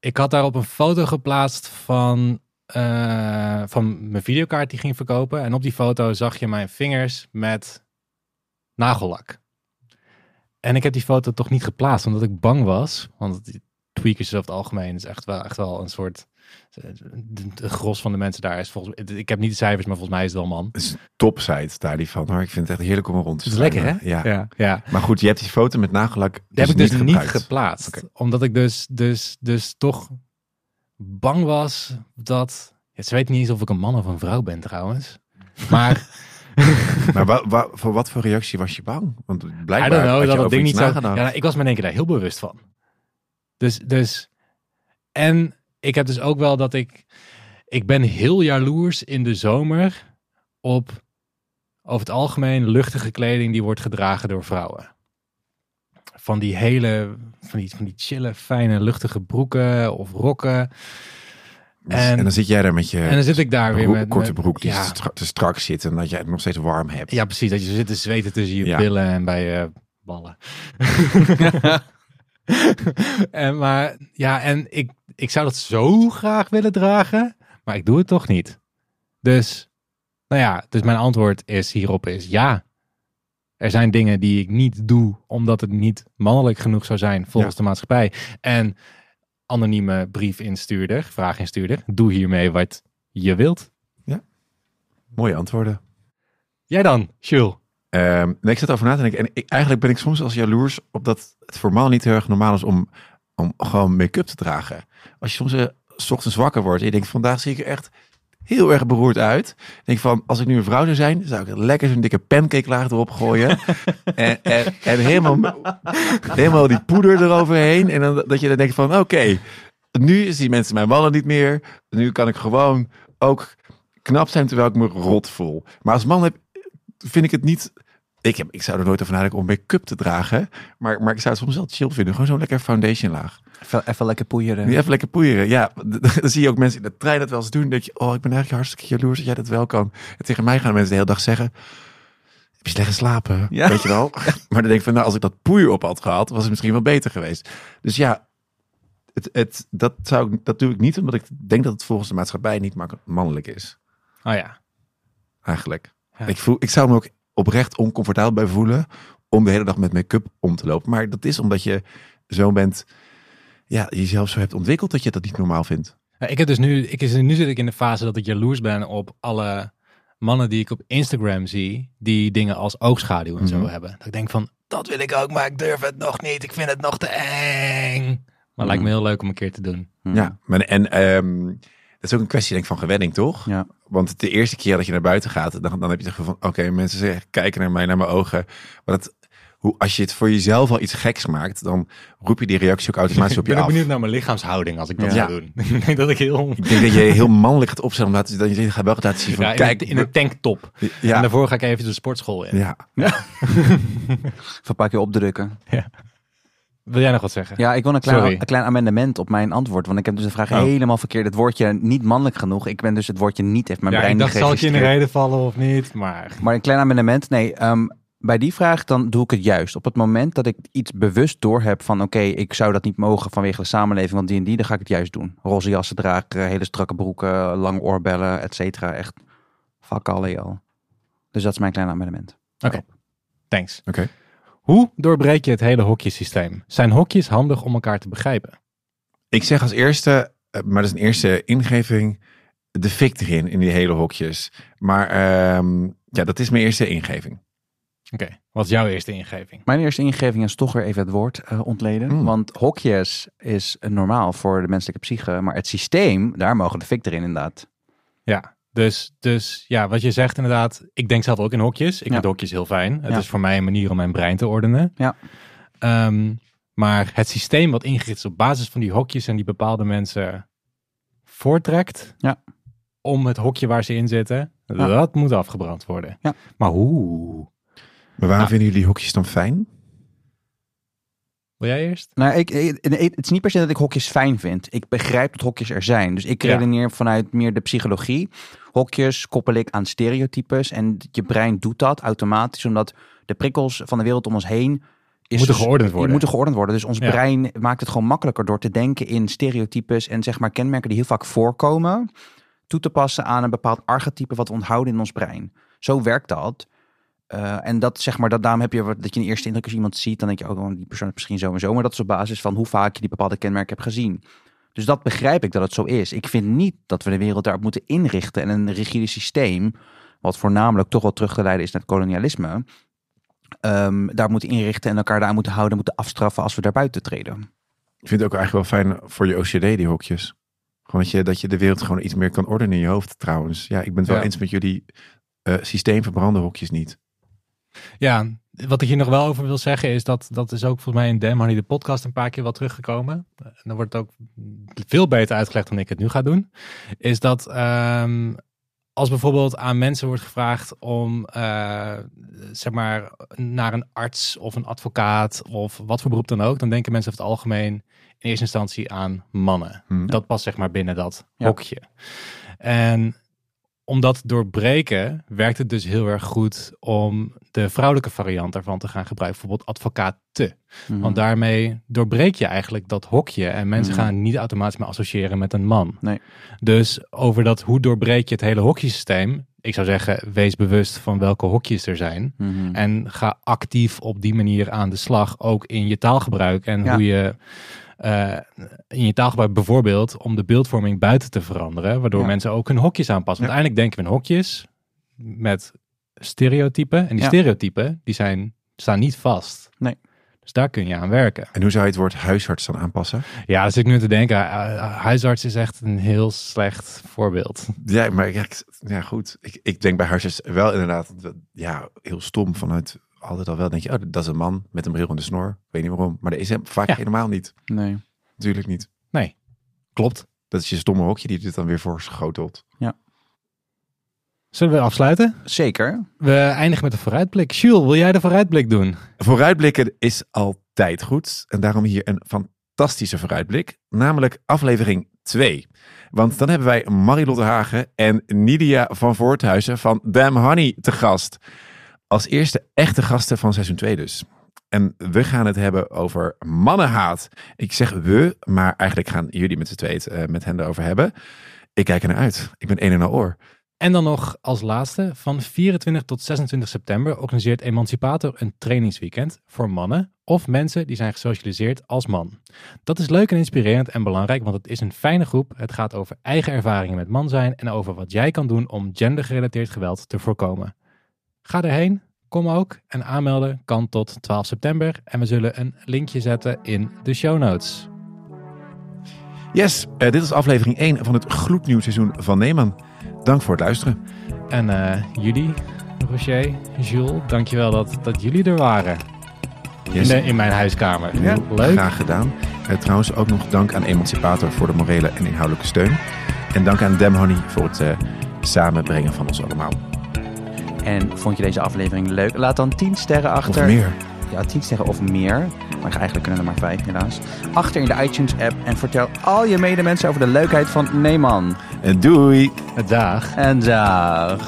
ik had daarop een foto geplaatst van, eh, van mijn videokaart die ging verkopen. En op die foto zag je mijn vingers met nagellak. En ik heb die foto toch niet geplaatst, omdat ik bang was. Want die tweakers over het algemeen is echt wel, echt wel een soort... De, gros van de mensen daar is volgens mij... Ik heb niet de cijfers, maar volgens mij is het wel man. Het is topsite daar die van. Hoor. Ik vind het echt heerlijk om er rond te Het is lekker, hè? Ja. Ja, ja. Maar goed, je hebt die foto met nagellak Die heb ik dus niet gebruikt. geplaatst. Omdat ik dus, dus, dus toch bang was dat... Ja, ze weten niet eens of ik een man of een vrouw ben trouwens. Maar Maar wa- wa- voor wat voor reactie was je bang? Want I blijkbaar don't know, had je dat ding niet zo... Ja, nou, ik was me in één keer daar heel bewust van. Dus, dus... En ik heb dus ook wel dat ik... Ik ben heel jaloers in de zomer op over het algemeen luchtige kleding die wordt gedragen door vrouwen. Van die hele, van die, van die chille, fijne, luchtige broeken of rokken. Dus- en- en dan zit jij daar met je En dan zit ik daar weer met... korte broek die ja, te strak zit en dat jij het nog steeds warm hebt. ja, precies. Dat je zit te zweten tussen je Ja. billen en bij je ballen. en, maar ja, en ik, ik zou dat zo graag willen dragen, maar ik doe het toch niet. Dus, nou ja, dus mijn antwoord is hierop is ja. Er zijn dingen die ik niet doe, omdat het niet mannelijk genoeg zou zijn volgens de maatschappij. En anonieme briefinstuurder, vraaginstuurder, doe hiermee wat je wilt. Mooie antwoorden. Jij dan, Jules? Ehm, nee, ik zat over na te denken. En ik, eigenlijk ben ik soms als jaloers op dat het mannen niet heel erg normaal is om, om gewoon make-up te dragen. Als je soms eh, 's ochtends wakker wordt en je denkt, vandaag zie ik er echt heel erg beroerd uit. Dan denk ik van, als ik nu een vrouw zou zijn, zou ik lekker zo'n dikke pancake-laag erop gooien. en, en, en helemaal, helemaal die poeder eroverheen. En dan, dat je dan denkt van, oké, nu zien mensen mijn wallen niet meer. Nu kan ik gewoon ook knap zijn terwijl ik me rot voel. Maar als man heb, vind ik het niet... Ik, heb, ik zou er nooit over nadenken om make-up te dragen. Maar, maar ik zou het soms wel chill vinden. Gewoon zo'n lekker foundation laag. Even, even lekker poeieren. Even lekker poeieren. Ja, dan zie je ook mensen in de trein dat wel eens doen. Dan denk je, oh, ik ben eigenlijk hartstikke jaloers dat jij dat wel kan. En tegen mij gaan mensen de hele dag zeggen... Heb je slecht geslapen? Ja. Weet je wel? Maar dan denk ik van, nou, als ik dat poeier op had gehad, was het misschien wel beter geweest. Dus ja, het, het, dat, zou, ik- dat doe ik niet, omdat ik denk dat het volgens de maatschappij niet mannelijk is. Oh ja. Eigenlijk. Ja. Ik, voel, ik zou me ook oprecht oncomfortabel bij voelen om de hele dag met make-up om te lopen. Maar dat is omdat je zo bent, ja, jezelf zo hebt ontwikkeld dat je dat niet normaal vindt. Ja, Ik heb dus nu, ik is, nu zit ik in de fase dat ik jaloers ben op alle mannen die ik op Instagram zie, die dingen als oogschaduw en zo Mhm. hebben. Dat ik denk van, dat wil ik ook, maar ik durf het nog niet. Ik vind het nog te eng. Maar lijkt me heel leuk om een keer te doen. Ja, maar, en ehm, dat is ook een kwestie denk ik, van gewenning, toch? Ja. Want de eerste keer dat je naar buiten gaat, dan, dan heb je het gevoel van, oké, mensen zeggen, kijken naar mij, naar mijn ogen. Maar dat, hoe, als je het voor jezelf al iets geks maakt, dan roep je die reactie ook automatisch op Ik ben je af. benieuwd naar mijn lichaamshouding als ik dat Ja. zou doen. ik denk dat ik heel... Ik denk dat je heel mannelijk gaat opstellen, omdat dat je gaat wel gaat laten zien van, Ja, in, kijk, de, in de tanktop. En ja, daarvoor ga ik even de sportschool in. ja. Even een paar keer opdrukken. Wil jij nog wat zeggen? Ja, ik wil een klein, Sorry. een klein amendement op mijn antwoord. Want ik heb dus de vraag Oh. helemaal verkeerd. Het woordje niet mannelijk genoeg. Ik ben dus het woordje niet, heeft mijn Ja, brein ik dacht, niet zal ik je in de reden vallen of niet? Maar Maar een klein amendement. Nee, ehm, bij die vraag dan doe ik het juist. Op het moment dat ik iets bewust doorheb van... oké, ik zou dat niet mogen vanwege de samenleving van die en die... dan ga ik het juist doen. Roze jassen dragen, hele strakke broeken, lange oorbellen, et cetera. Echt fuck alle al. Dus dat is mijn klein amendement. oké, thanks. Oké. Hoe doorbreek je het hele hokjesysteem? Zijn hokjes handig om elkaar te begrijpen? Ik zeg als eerste, eh, maar dat is een eerste ingeving. de fik erin in die hele hokjes. Maar ehm, ja, dat is mijn eerste ingeving. Oké, wat is jouw eerste ingeving? Mijn eerste ingeving is toch weer even het woord eh, ontleden. Mm. Want hokjes is normaal voor de menselijke psyche. Maar het systeem, daar mogen de fik erin inderdaad. Ja, dus, dus ja, wat je zegt inderdaad. Ik denk zelf ook in hokjes. Ik Ja. vind hokjes heel fijn. Het Ja. is voor mij een manier om mijn brein te ordenen. Ja. Ehm, maar het systeem wat ingericht is op basis van die hokjes en die bepaalde mensen voortrekt. Ja. Om het hokje waar ze in zitten. Ja. Dat moet afgebrand worden. Ja. Maar hoe? Maar waarom Ah. vinden jullie hokjes dan fijn? Wil jij eerst? Nou, ik, het is niet per se dat ik hokjes fijn vind. Ik begrijp dat hokjes er zijn. Dus ik Ja. redeneer vanuit meer de psychologie. Hokjes koppel ik aan stereotypes. En je brein doet dat automatisch, omdat de prikkels van de wereld om ons heen... Is Moeten dus- geordend worden. moeten geordend worden. Dus ons Ja. brein maakt het gewoon makkelijker door te denken in stereotypes en zeg maar kenmerken die heel vaak voorkomen, toe te passen aan een bepaald archetype wat we onthouden in ons brein. Zo werkt dat. Eh, en dat zeg maar, dat, daarom heb je wat- dat je een eerste indruk als iemand ziet, dan denk je ook, oh, die persoon is misschien zo en zo. Maar dat is op basis van hoe vaak je die bepaalde kenmerken hebt gezien. Dus dat begrijp ik dat het zo is. Ik vind niet dat we de wereld daarop moeten inrichten en een rigide systeem, wat voornamelijk toch wel terug te leiden is naar het kolonialisme, ehm, daar moeten inrichten en elkaar daar moeten houden, moeten afstraffen als we daar buiten treden. Ik vind het ook eigenlijk wel fijn voor je OCD, die hokjes. Gewoon dat je, dat je de wereld gewoon iets meer kan ordenen in je hoofd trouwens. Ja, ik ben het wel Ja. eens met jullie. eh systeem verbranden hokjes niet. Ja, wat ik hier nog wel over wil zeggen is dat dat is ook volgens mij in Damn Honey de podcast een paar keer wel teruggekomen. En dan wordt het ook veel beter uitgelegd dan ik het nu ga doen. Is dat ehm, als bijvoorbeeld aan mensen wordt gevraagd om eh, zeg maar naar een arts of een advocaat of wat voor beroep dan ook, dan denken mensen over het algemeen in eerste instantie aan mannen. Hm. Dat past zeg maar binnen dat Ja. hokje. En om dat doorbreken, werkt het dus heel erg goed om de vrouwelijke variant daarvan te gaan gebruiken. Bijvoorbeeld advocaat te. Mhm. Want daarmee doorbreek je eigenlijk dat hokje. En mensen Mhm. gaan niet automatisch meer associëren met een man. Nee. Dus over dat hoe doorbreek je het hele hokjesysteem. Ik zou zeggen, wees bewust van welke hokjes er zijn. Mhm. En ga actief op die manier aan de slag. Ook in je taalgebruik. En Ja. hoe je eh, in je taalgebruik bijvoorbeeld om de beeldvorming buiten te veranderen. Waardoor Ja. mensen ook hun hokjes aanpassen. Want Ja. uiteindelijk denken we in hokjes met stereotypen. En die Ja. stereotypen die zijn, staan niet vast. Nee. Dus daar kun je aan werken. En hoe zou je het woord huisarts dan aanpassen? Ja, dus ik nu te denken, eh, huisarts is echt een heel slecht voorbeeld. Ja, maar ja goed. Ik, ik denk bij huisarts wel inderdaad, ja, heel stom vanuit altijd al wel. Denk je, oh, dat is een man met een bril en de snor. Ik weet niet waarom, maar dat is hem vaak Ja. helemaal niet. Nee. Natuurlijk niet. Nee, klopt. Dat is je stomme hokje die dit dan weer voor schotelt. Zullen we afsluiten? Zeker. We eindigen met een vooruitblik. Jules, wil jij de vooruitblik doen? Vooruitblikken is altijd goed. En daarom hier een fantastische vooruitblik. Namelijk aflevering 2. Want dan hebben wij Marilotte Hagen en Nidia van Voorthuizen van Damn Honey te gast. Als eerste echte gasten van seizoen 2 dus. En we gaan het hebben over mannenhaat. Ik zeg we, maar eigenlijk gaan jullie met z'n tweeën eh, met hen erover hebben. Ik kijk er naar uit. Ik ben een en al oor. En dan nog als laatste, van 24 tot 26 september organiseert Emancipator een trainingsweekend voor mannen of mensen die zijn gesocialiseerd als man. Dat is leuk en inspirerend en belangrijk, want het is een fijne groep. Het gaat over eigen ervaringen met man zijn en over wat jij kan doen om gendergerelateerd geweld te voorkomen. Ga erheen, kom ook en aanmelden kan tot 12 september en we zullen een linkje zetten in de show notes. Yes, eh, dit is aflevering 1 van het gloednieuw seizoen van Neeman. Dank voor het luisteren. En eh, jullie, Roger, Jules, dankjewel dat, dat jullie er waren in, Yes. de- in mijn huiskamer. Ja, Leuk. Graag gedaan. Eh, trouwens ook nog dank aan Emancipator voor de morele en inhoudelijke steun. En dank aan Dem Honey voor het samenbrengen van ons allemaal. En vond je deze aflevering leuk? Laat dan 10 sterren Of achter. meer. Ja, 10 sterren of meer. Maar eigenlijk kunnen er maar 5 helaas. Achter in de iTunes app. En vertel al je medemensen over de leukheid van Neeman. En doei! Dag. En dag.